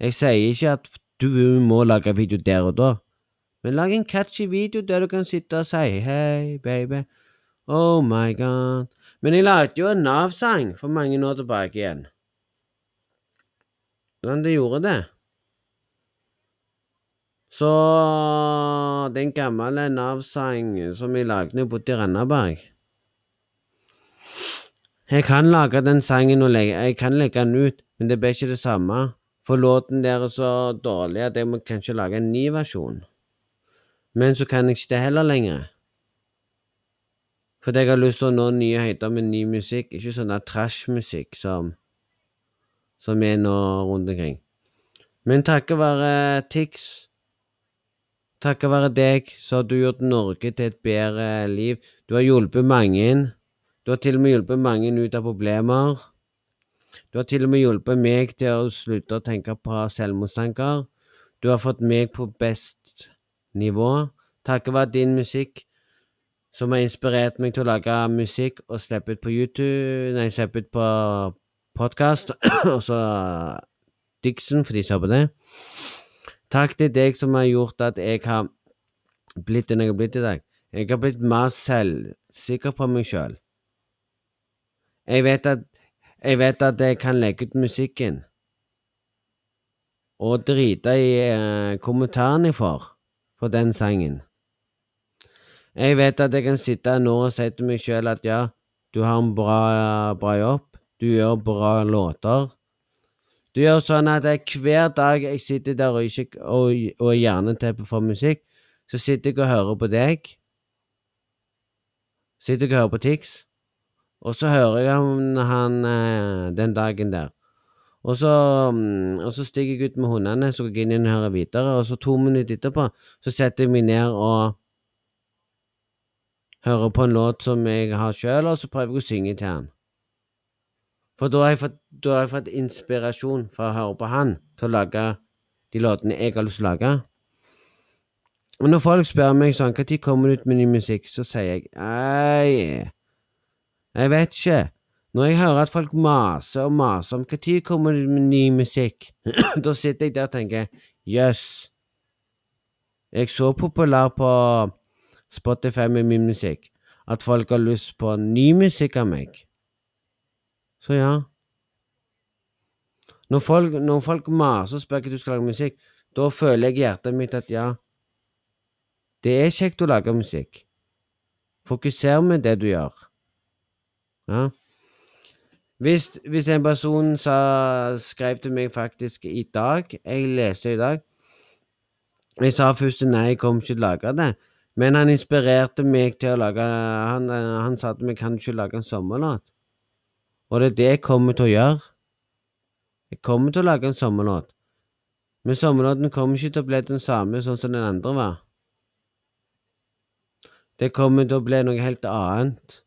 S2: Jeg sier ikke at du må lage video der og da, men lag en catchy video der du kan sitte og si hei, baby, oh my god. Men jeg lagde jo en Nav-sang for mange år tilbake igjen. Hvordan det gjorde det? Så den gamle Nav-sang som jeg lagde i Randaberg jeg kan lage den sangen og legge, jeg kan legge den ut, men det ble ikke det samme. For låten der er så dårlig at jeg må kanskje lage en ny versjon. Men så kan jeg ikke det heller lenger. Fordi jeg har lyst til å nå nye høyder med ny musikk, ikke sånn der trash-musikk som, som er nå rundt omkring. Men takket være Tix, takket være deg, så har du gjort Norge til et bedre liv. Du har hjulpet mange. Du har til og med hjulpet mange ut av problemer. Du har til og med hjulpet meg til å slutte å tenke på selvmordstanker. Du har fått meg på best nivå takket være din musikk, som har inspirert meg til å lage musikk og slippe ut på YouTube Nei, slippe ut på podkast, og så Dixon, for de ser på det. Takk til deg som har gjort at jeg har blitt den jeg har blitt i dag. Jeg har blitt mer selvsikker på meg sjøl. Jeg vet at Jeg vet at jeg kan legge ut musikken. Og drite i eh, jeg får for den sangen. Jeg vet at jeg kan sitte nå og si til meg sjøl at ja, du har en bra, bra jobb. Du gjør bra låter. Du gjør sånn at jeg, hver dag jeg sitter der og, ikke, og, og for musikk, så sitter jeg og hører på deg. Sitter jeg og hører på Tix. Og så hører jeg om han eh, den dagen der. Og så, mm, og så stiger jeg ut med hundene, så går jeg inn og hører videre. Og så to minutter etterpå så setter jeg meg ned og hører på en låt som jeg har sjøl, og så prøver jeg å synge til han. For da har, fått, da har jeg fått inspirasjon for å høre på han til å lage de låtene jeg har lyst til å lage. Og når folk spør meg sånn når kommer du ut med ny musikk, så sier jeg ei, jeg vet ikke. Når jeg hører at folk maser og maser om når kommer det med ny musikk, da sitter jeg der og tenker jøss. Yes. Jeg så populær på Spotify med min musikk at folk har lyst på ny musikk av meg. Så ja. Når folk, når folk maser og spør hva du skal lage musikk, da føler jeg i hjertet mitt at ja, det er kjekt å lage musikk. Fokuser med det du gjør. Ja. Hvis, hvis en person sa, skrev til meg faktisk i dag Jeg leste i dag. Jeg sa først nei, jeg kommer ikke til å lage det. Men han inspirerte meg til å lage Han, han sa til meg kan du ikke lage en sommerlåt. Og det er det jeg kommer til å gjøre. Jeg kommer til å lage en sommerlåt. Men sommerlåten kommer ikke til å bli den samme sånn som den andre var. Det kommer til å bli noe helt annet.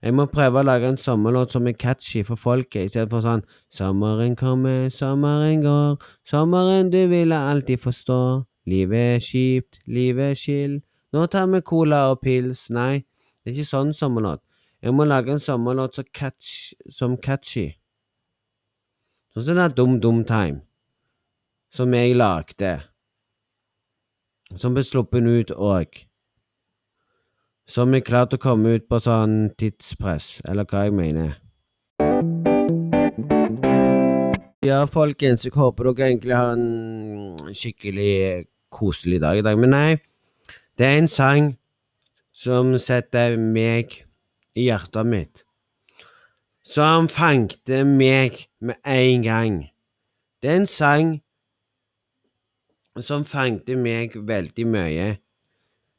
S2: Jeg må prøve å lage en sommerlåt som er catchy for folket, istedenfor sånn Sommeren kommer, sommeren går, sommeren du ville alltid forstå. Livet er kjipt, livet er chill. Nå tar vi cola og pils. Nei, det er ikke sånn sommerlåt. Jeg må lage en sommerlåt som, catch, som catchy. Sånn som den Dum Dum Time, som jeg lagde. Som ble sluppet ut òg. Som er klart å komme ut på sånn tidspress, eller hva jeg mener. Ja, folkens, jeg håper dere egentlig har en skikkelig koselig dag i dag. Men nei, det er en sang som setter meg i hjertet mitt. Som fangte meg med en gang. Det er en sang som fangte meg veldig mye.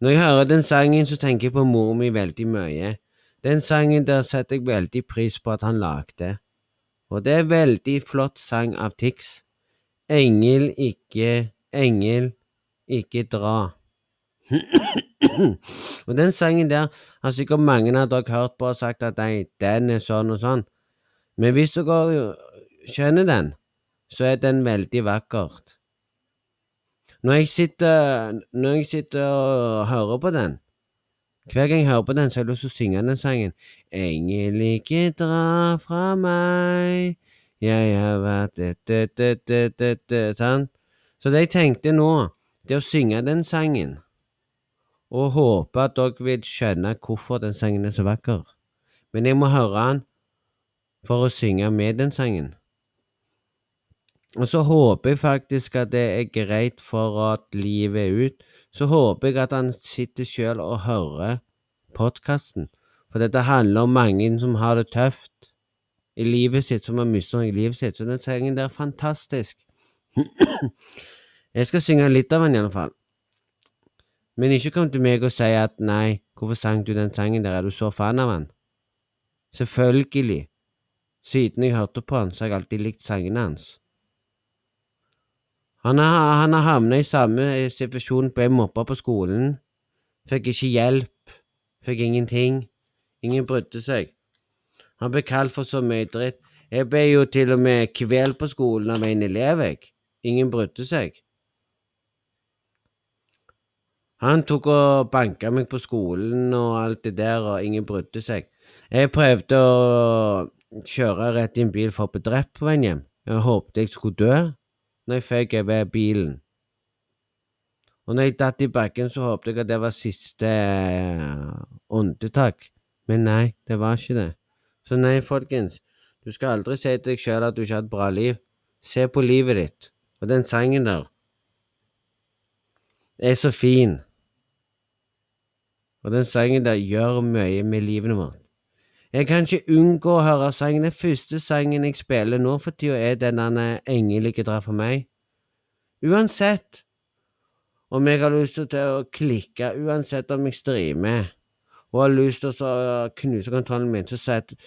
S2: Når jeg hører den sangen, så tenker jeg på mor mi veldig mye. Den sangen der setter jeg veldig pris på at han lagde. Og det er veldig flott sang av Tix. Engel, ikke Engel, ikke dra. og den sangen der har sikkert mange av dere hørt på og sagt at nei, den er sånn og sånn. Men hvis dere skjønner den, så er den veldig vakkert. Når jeg sitter, når jeg sitter og hører på den, hver gang jeg hører på den, så har jeg lyst til å synge den sangen. Engel, ikke dra fra meg, jeg har vært dødt, Sånn. Så det jeg tenkte nå, det er å synge den sangen og håpe at dere vil skjønne hvorfor den sangen er så vakker. Men jeg må høre den for å synge med den sangen. Og så håper jeg faktisk at det er greit for at livet er ut. Så håper jeg at han sitter sjøl og hører podkasten. For dette handler om mange som har det tøft i livet sitt, som har mistet noe i livet sitt. Så den sangen der er fantastisk. jeg skal synge litt av den fall. Men ikke kom til meg og si at nei, hvorfor sang du den sangen der, er du så fan av han? Selvfølgelig. Siden jeg hørte på han, så har jeg alltid likt sangene hans. Han har, han har havna i samme situasjon, ble mobba på skolen. Fikk ikke hjelp. Fikk ingenting. Ingen brydde seg. Han ble kalt for så mye dritt. Jeg ble jo til og med kvelt på skolen av en elev, jeg. Ingen brydde seg. Han tok og banka meg på skolen og alt det der, og ingen brydde seg. Jeg prøvde å kjøre rett i en bil for å bli drept på veien hjem. Jeg håpte jeg skulle dø når jeg føk over bilen. Og når jeg datt i bakken, så håpet jeg at det var siste åndetak. Men nei, det var ikke det. Så nei, folkens. Du skal aldri si til deg sjøl at du ikke har et bra liv. Se på livet ditt. Og den sangen der er så fin. Og den sangen der gjør mye med livet vårt. Jeg kan ikke unngå å høre sangen. Den første sangen jeg spiller nå for tida, er den der 'Engel ikke drar for meg'. Uansett om jeg har lyst til å klikke, uansett om jeg streamer og har lyst til å knuse kontrollen min, så sier jeg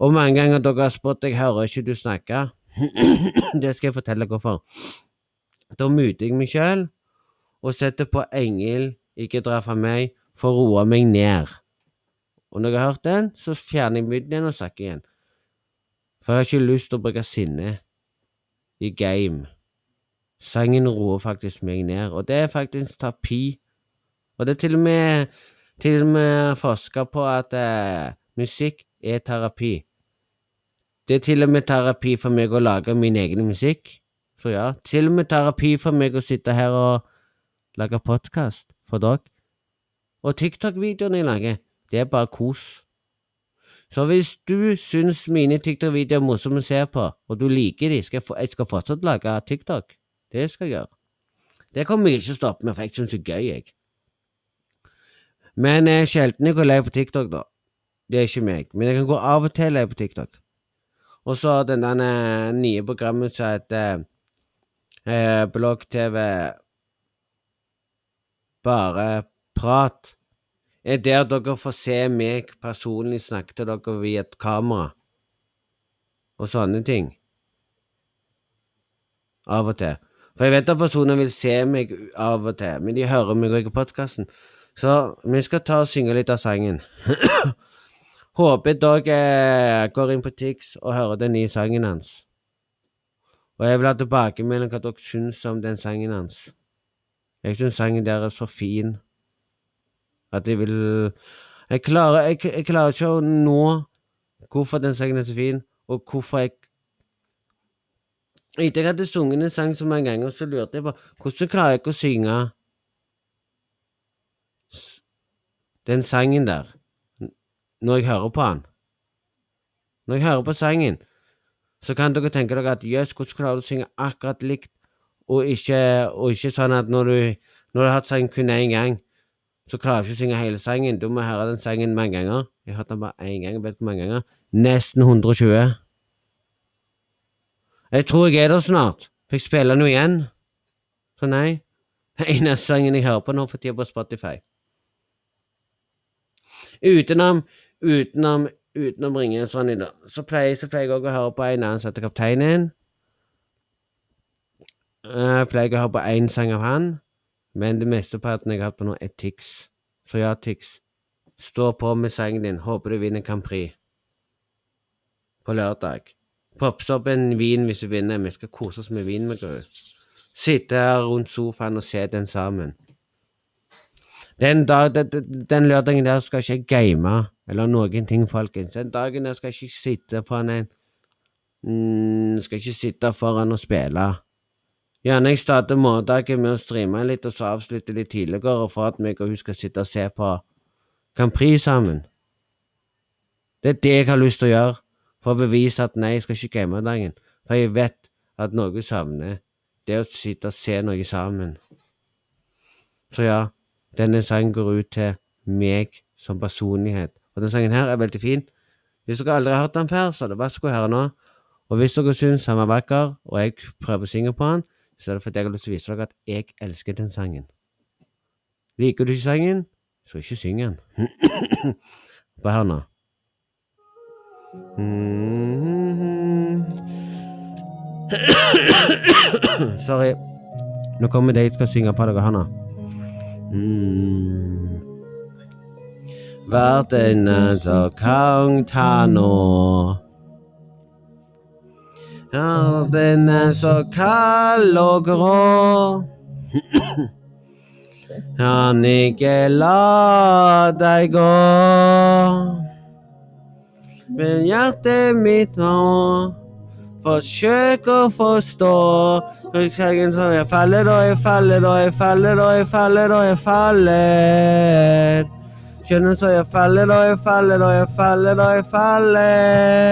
S2: Og mange ganger dere har spurt, jeg hører ikke du snakke. det skal jeg fortelle hvorfor. Da muter jeg meg sjøl og setter på 'Engel ikke dra fra meg' for å roe meg ned. Og når jeg har hørt den, så fjerner jeg myten igjen og snakker igjen. For jeg har ikke lyst til å bruke sinne i game. Sangen roer faktisk meg ned, og det er faktisk terapi. Og det er til og med til og med forska på at eh, musikk er terapi. Det er til og med terapi for meg å lage min egen musikk. Så ja, til og med terapi for meg å sitte her og lage podkast for dere. Og TikTok-videoene jeg lager, det er bare kos. Så hvis du syns mine TikTok-videoer er morsomme å se på, og du liker de, skal jeg, jeg skal fortsatt lage TikTok. Det skal jeg gjøre. Det kommer jeg ikke å stoppe med, for jeg syns det er gøy, jeg. Men eh, sjelden jeg går lei på TikTok, da. Det er ikke meg. Men jeg kan gå av og til lei på TikTok. Og så den der eh, nye programmet som heter eh, Blogg-TV Bare prat. Er der dere får se meg personlig snakke til dere via et kamera. Og sånne ting. Av og til. For jeg vet at personer vil se meg av og til, men de hører meg ikke i podkasten. Så vi skal ta og synge litt av sangen. Håper dere går inn på Tix og hører den nye sangen hans. Og jeg vil ha tilbakemelding hva dere syns om den sangen hans. Jeg syns sangen der er så fin at jeg vil Jeg klarer, jeg, jeg klarer ikke å nå hvorfor den sangen er så fin, og hvorfor jeg Etter jeg hadde sunget en sang så mange ganger, så lurte jeg på hvordan klarer jeg ikke å synge den sangen der når jeg hører på den. Når jeg hører på sangen, så kan dere tenke dere at jøss, hvordan klarer du å synge akkurat likt, og ikke, og ikke sånn at når du, når du har hatt sangen kun én gang, så klarer jeg ikke å synge hele sangen. Du må høre den sangen mange ganger. Jeg har hørt den bare én gang. vet hvor mange ganger? Nesten 120. Jeg tror jeg er der snart. Fikk spille den igjen. Så nei. Den eneste sangen jeg hører på nå for tida på Spotify. Utenom utenom, utenom Ringenes Ronny, da, så pleier, så pleier jeg òg å høre på en annen som heter Kapteinen. Jeg pleier å høre på én sang av han, men det mesteparten jeg har hatt på nå, er Tix. Så ja, Tix. Stå på med sangen din. Håper du vinner Grand Prix på lørdag. Popse opp en vin hvis du vinner. Vi skal kose oss med vin med Gru. Sitte her rundt sofaen og se den sammen. Den, dag, den, den lørdagen der skal ikke jeg game eller noen ting, folkens. Den dagen der skal jeg ikke sitte foran en mm, Skal ikke sitte foran og spille. Gjerne jeg starter morgendagen med å streame litt, og så avslutte litt tidligere for at meg og hun skal sitte og se på Grand Prix sammen. Det er det jeg har lyst til å gjøre, for å bevise at nei, jeg skal ikke game dagen. For jeg vet at noe savner det å sitte og se noe sammen. Så ja, denne sangen går ut til meg som personlighet. Og denne sangen her er veldig fin. Hvis dere aldri har hørt den før, så er det bare å høre nå. Og hvis dere syns han var vakker, og jeg prøver å synge på han, så er det fordi jeg har lyst til å vise dere at jeg elsker den sangen. Liker du ikke sangen, så ikke syng den. Hør nå. Sorry. Nå kommer det jeg skal synge på dere. Hør nå. Mm. Verden er så kang ta nå. Verden er så kald og grå. Kan ikke la deg gå. Men hjertet mitt må forsøke å forstå jeg faller og jeg faller og jeg faller og jeg faller og jeg faller. Kjenner så jeg faller og jeg faller og jeg faller og jeg faller.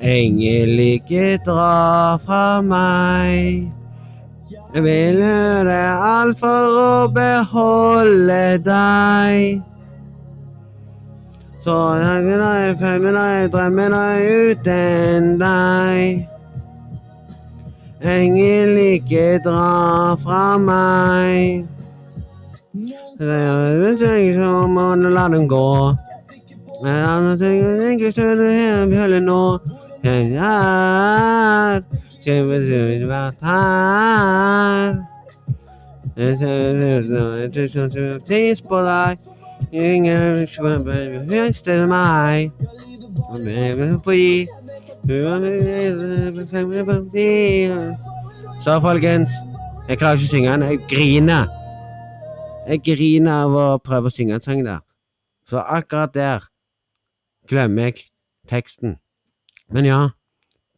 S2: Engel, ikke dra fra meg. Jeg vil gjøre alt for å beholde deg. Så tanker jeg følger deg, drømmer deg uten deg. Engel, ikke dra fra meg. Jeg tenker som å la dem gå. Men andre ting jeg ikke støtte her vi holder nå. Så folkens, jeg klarer ikke å synge den. Jeg griner. Jeg griner av å prøve å synge en sang der. Så akkurat der glemmer jeg teksten. Men ja,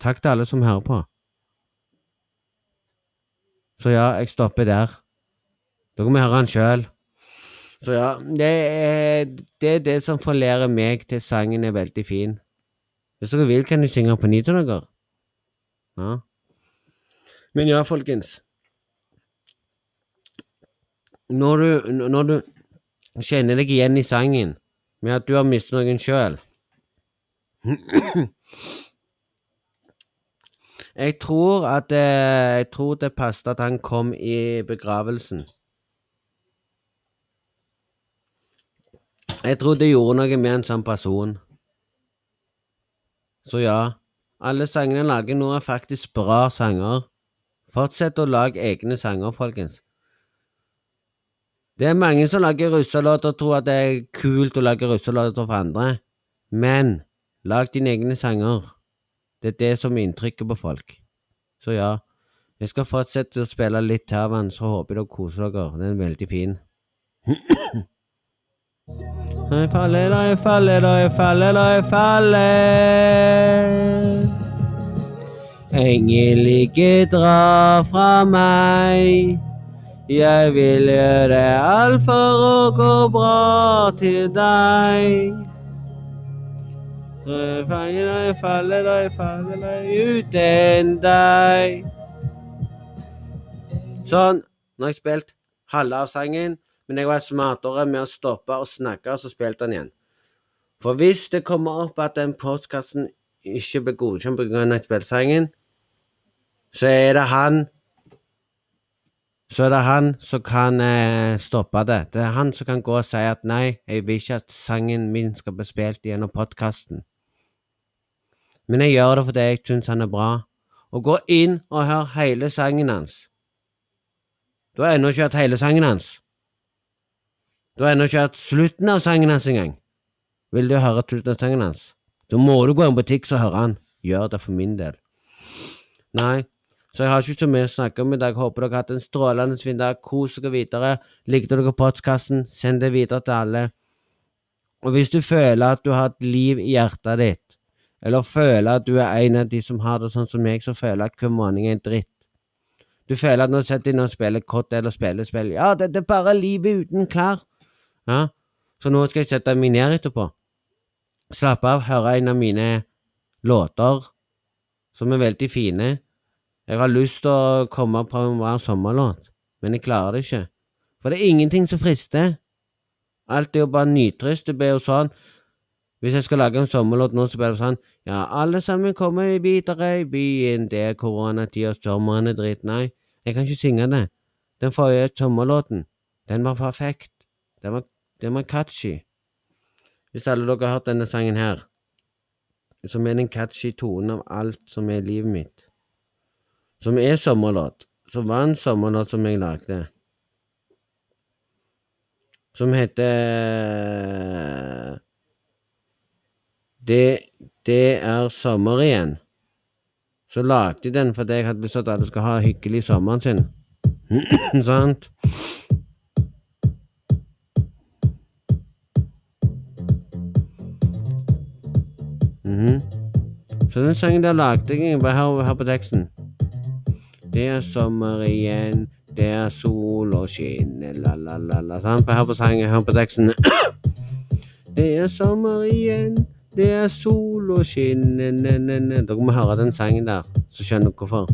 S2: takk til alle som hører på. Så ja, jeg stopper der. Dere må høre den sjøl. Så ja, det er, det er det som forlærer meg til sangen er veldig fin. Hvis dere vil, kan jeg synge på ny til dere. Ja. Men ja, folkens. Når du, når du kjenner deg igjen i sangen med at du har mistet noen sjøl Jeg tror at det, Jeg tror det passet at han kom i begravelsen. Jeg tror det gjorde noe med en sånn person. Så ja, alle sangene jeg lager nå er faktisk bra sanger. Fortsett å lage egne sanger, folkens. Det er mange som lager russelåter og tror at det er kult å lage russelåter for andre, men lag dine egne sanger. Det er det som er inntrykket på folk. Så ja, jeg skal fortsette å spille litt av så håper jeg dere koser dere. Den er veldig fin. Jeg faller, da jeg faller, jeg faller, jeg faller. Engel, ikke dra fra meg. Jeg vil gjøre alt for å gå bra til deg. Så jeg faller, deg faller, da uten deg. Sånn. Nå har jeg spilt halve av sangen, men jeg var smartere med å stoppe og snakke, og så spilte den igjen. For hvis det kommer opp at den postkassen ikke blir godkjent pga. at jeg spilte sangen, så er det han så er det han som kan eh, stoppe det. Det er han som kan gå og si at nei, jeg vil ikke at sangen min skal bli spilt gjennom podkasten. Men jeg gjør det fordi jeg syns han er bra. Og gå inn og hør hele sangen hans. Du har ennå ikke hørt hele sangen hans. Du har ennå ikke hørt slutten av sangen hans engang. Vil du høre slutten av sangen hans? så må du gå i en butikk og høre han. Gjør det for min del. Nei, så jeg har ikke så mye å snakke om i dag. Håper dere har hatt en strålende fin dag. Kos dere videre. Likte dere postkassen, send det videre til alle. Og hvis du føler at du har et liv i hjertet ditt, eller føle at du er en av de som har det sånn som meg, så føler at hver måned er en dritt. Du føler at nå setter de og spiller kott eller spiller spill. Ja, det er bare livet uten klær. Ja, så nå skal jeg sette meg ned etterpå. Slappe av, høre en av mine låter som er veldig fine. Jeg har lyst til å komme på en bra sommerlåt, men jeg klarer det ikke. For det er ingenting som frister. Alt er jo bare nitrist. Det blir jo sånn Hvis jeg skal lage en sommerlåt nå, så blir det sånn Ja, alle sammen kommer videre i byen, det er koronatid og sommeren er dritt. Nei, jeg kan ikke synge det. Den forrige sommerlåten, den var perfekt. Den var, den var catchy. Hvis alle dere har hørt denne sangen her, som er den catchy tonen av alt som er livet mitt som er sommerlåt, som var en sommerlåt som jeg lagde. Som heter Det, det er sommer igjen. Så lagde jeg den fordi jeg hadde lyst til at alle skal ha hyggelig sommeren sin. Sant? Mhm. Så den sangen der lagde jeg. Bare hør, hør på teksten. Det er sommer igjen, det er sol og skinner, la-la-la-la. Hør på sangen, hør på teksten. Det er sommer igjen, det er sol og skinn ne, ne, ne, ne. Dere må høre den sangen der, så skjønner dere hvorfor.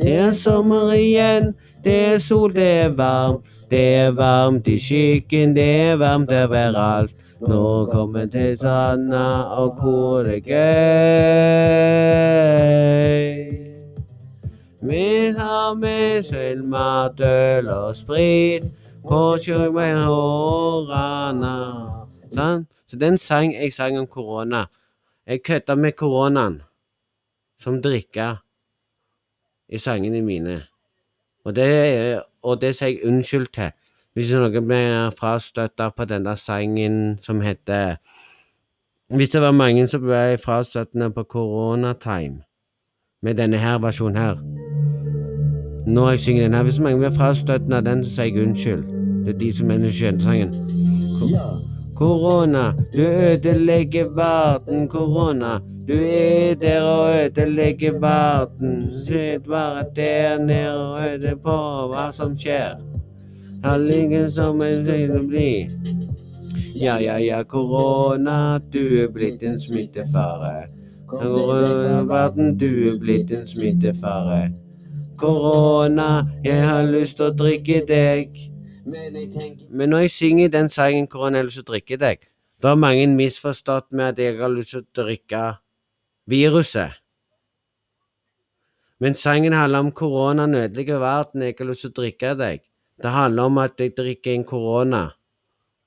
S2: Det er sommer igjen, det er sol, det er varmt. Det er varmt i skyggen, det er varmt overalt. Nå kommer til stranda, og hvor det gøy. Vi har med sølvmat, øl og sprit på sjøen med hårene. Så den sang jeg sang om korona. Jeg kødda med koronaen som drikke i sangene mine. Og det, og det sier jeg unnskyld til. Hvis noen ble frastøtta på den der sangen som heter Hvis det var mange som ble frastøttende på koronatime med denne her versjonen her Når jeg synger den her Hvis mange blir frastøttende av den, så sier jeg unnskyld. Det er de som mener skjønner sangen. Korona, du ødelegger verden. Korona, du er der og ødelegger verden. Sitt bare der nede og øde på hva som skjer. Her ligger som en høyde bli. Ja, ja, ja, korona, du er blitt en smittefare. Koronaverden, du er blitt en smittefare. Korona, jeg har lyst til å drikke deg. Men når jeg synger den sangen 'Korona, jeg har lyst til å drikke deg', da har mange misforstått med at jeg har lyst til å drikke viruset. Men sangen handler om korona ødelegger verden, jeg har lyst til å drikke deg. Det handler om at jeg drikker en korona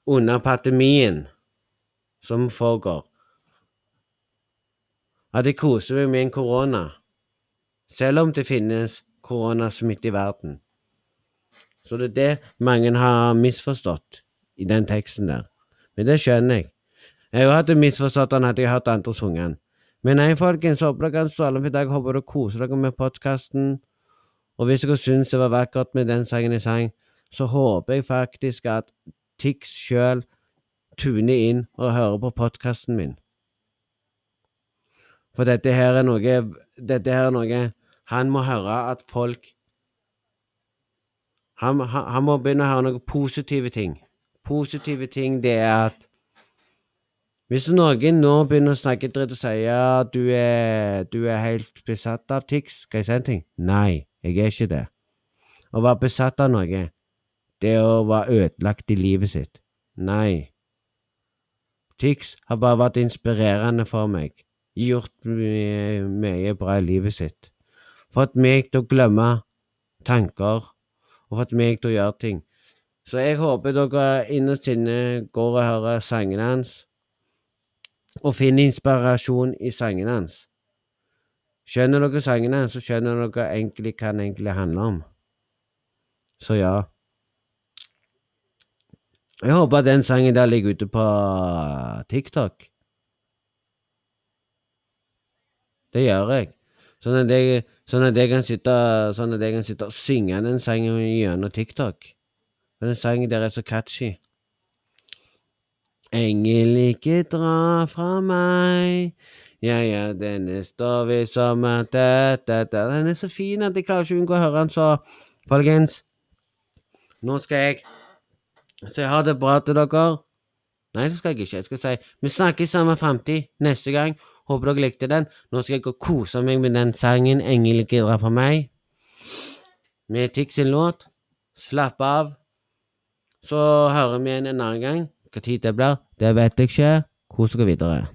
S2: under pandemien som foregår. At jeg koser meg med en korona, selv om det finnes koronasmitte i verden. Så det er det mange har misforstått i den teksten der. Men det skjønner jeg. Jeg det misforstått den at jeg hørt andre synge den. Men nei, folkens, håper dere kan stråle for dag. Håper dere koser dere med podkasten. Og hvis dere syns det var vakkert med den sangen jeg sang, så håper jeg faktisk at Tix sjøl tuner inn og hører på podkasten min. For dette her er noe Dette her er noe Han må høre at folk han, han, han må begynne å høre noen positive ting. Positive ting, det er at hvis noen nå begynner å snakke dritt og sier ja, du er, du er helt besatt av Tix, skal jeg si en ting? Nei, jeg er ikke det. Å være besatt av noe, det er å være ødelagt i livet sitt. Nei. Tix har bare vært inspirerende for meg, gjort mye, mye bra i livet sitt. Fått meg til å glemme tanker, og fått meg til å gjøre ting. Så jeg håper dere innerst inne går og hører sangene hans og finner inspirasjon i sangene hans. Skjønner dere sangene, så skjønner dere egentlig hva den egentlig handler om. Så ja. Jeg håper at den sangen der ligger ute på TikTok. Det gjør jeg. Sånn at jeg, sånn at jeg, kan, sitte, sånn jeg kan sitte og synge den sangen gjennom TikTok. For den sangen der er så catchy. Engel, ikke dra fra meg. Ja, ja, denne står vi som at Den er så fin at jeg klarer ikke å unngå å høre den, så folkens Nå skal jeg si ha det bra til dere. Nei, det skal jeg ikke. Jeg skal si vi snakkes samme framtid neste gang. Håper dere likte den. Nå skal jeg gå og kose meg med den sangen 'Engel ikke for meg'. Med Tix sin låt. Slapp av. Så hører vi igjen en annen gang. Hva tid det blir, det vet jeg ikke. Kos dere videre.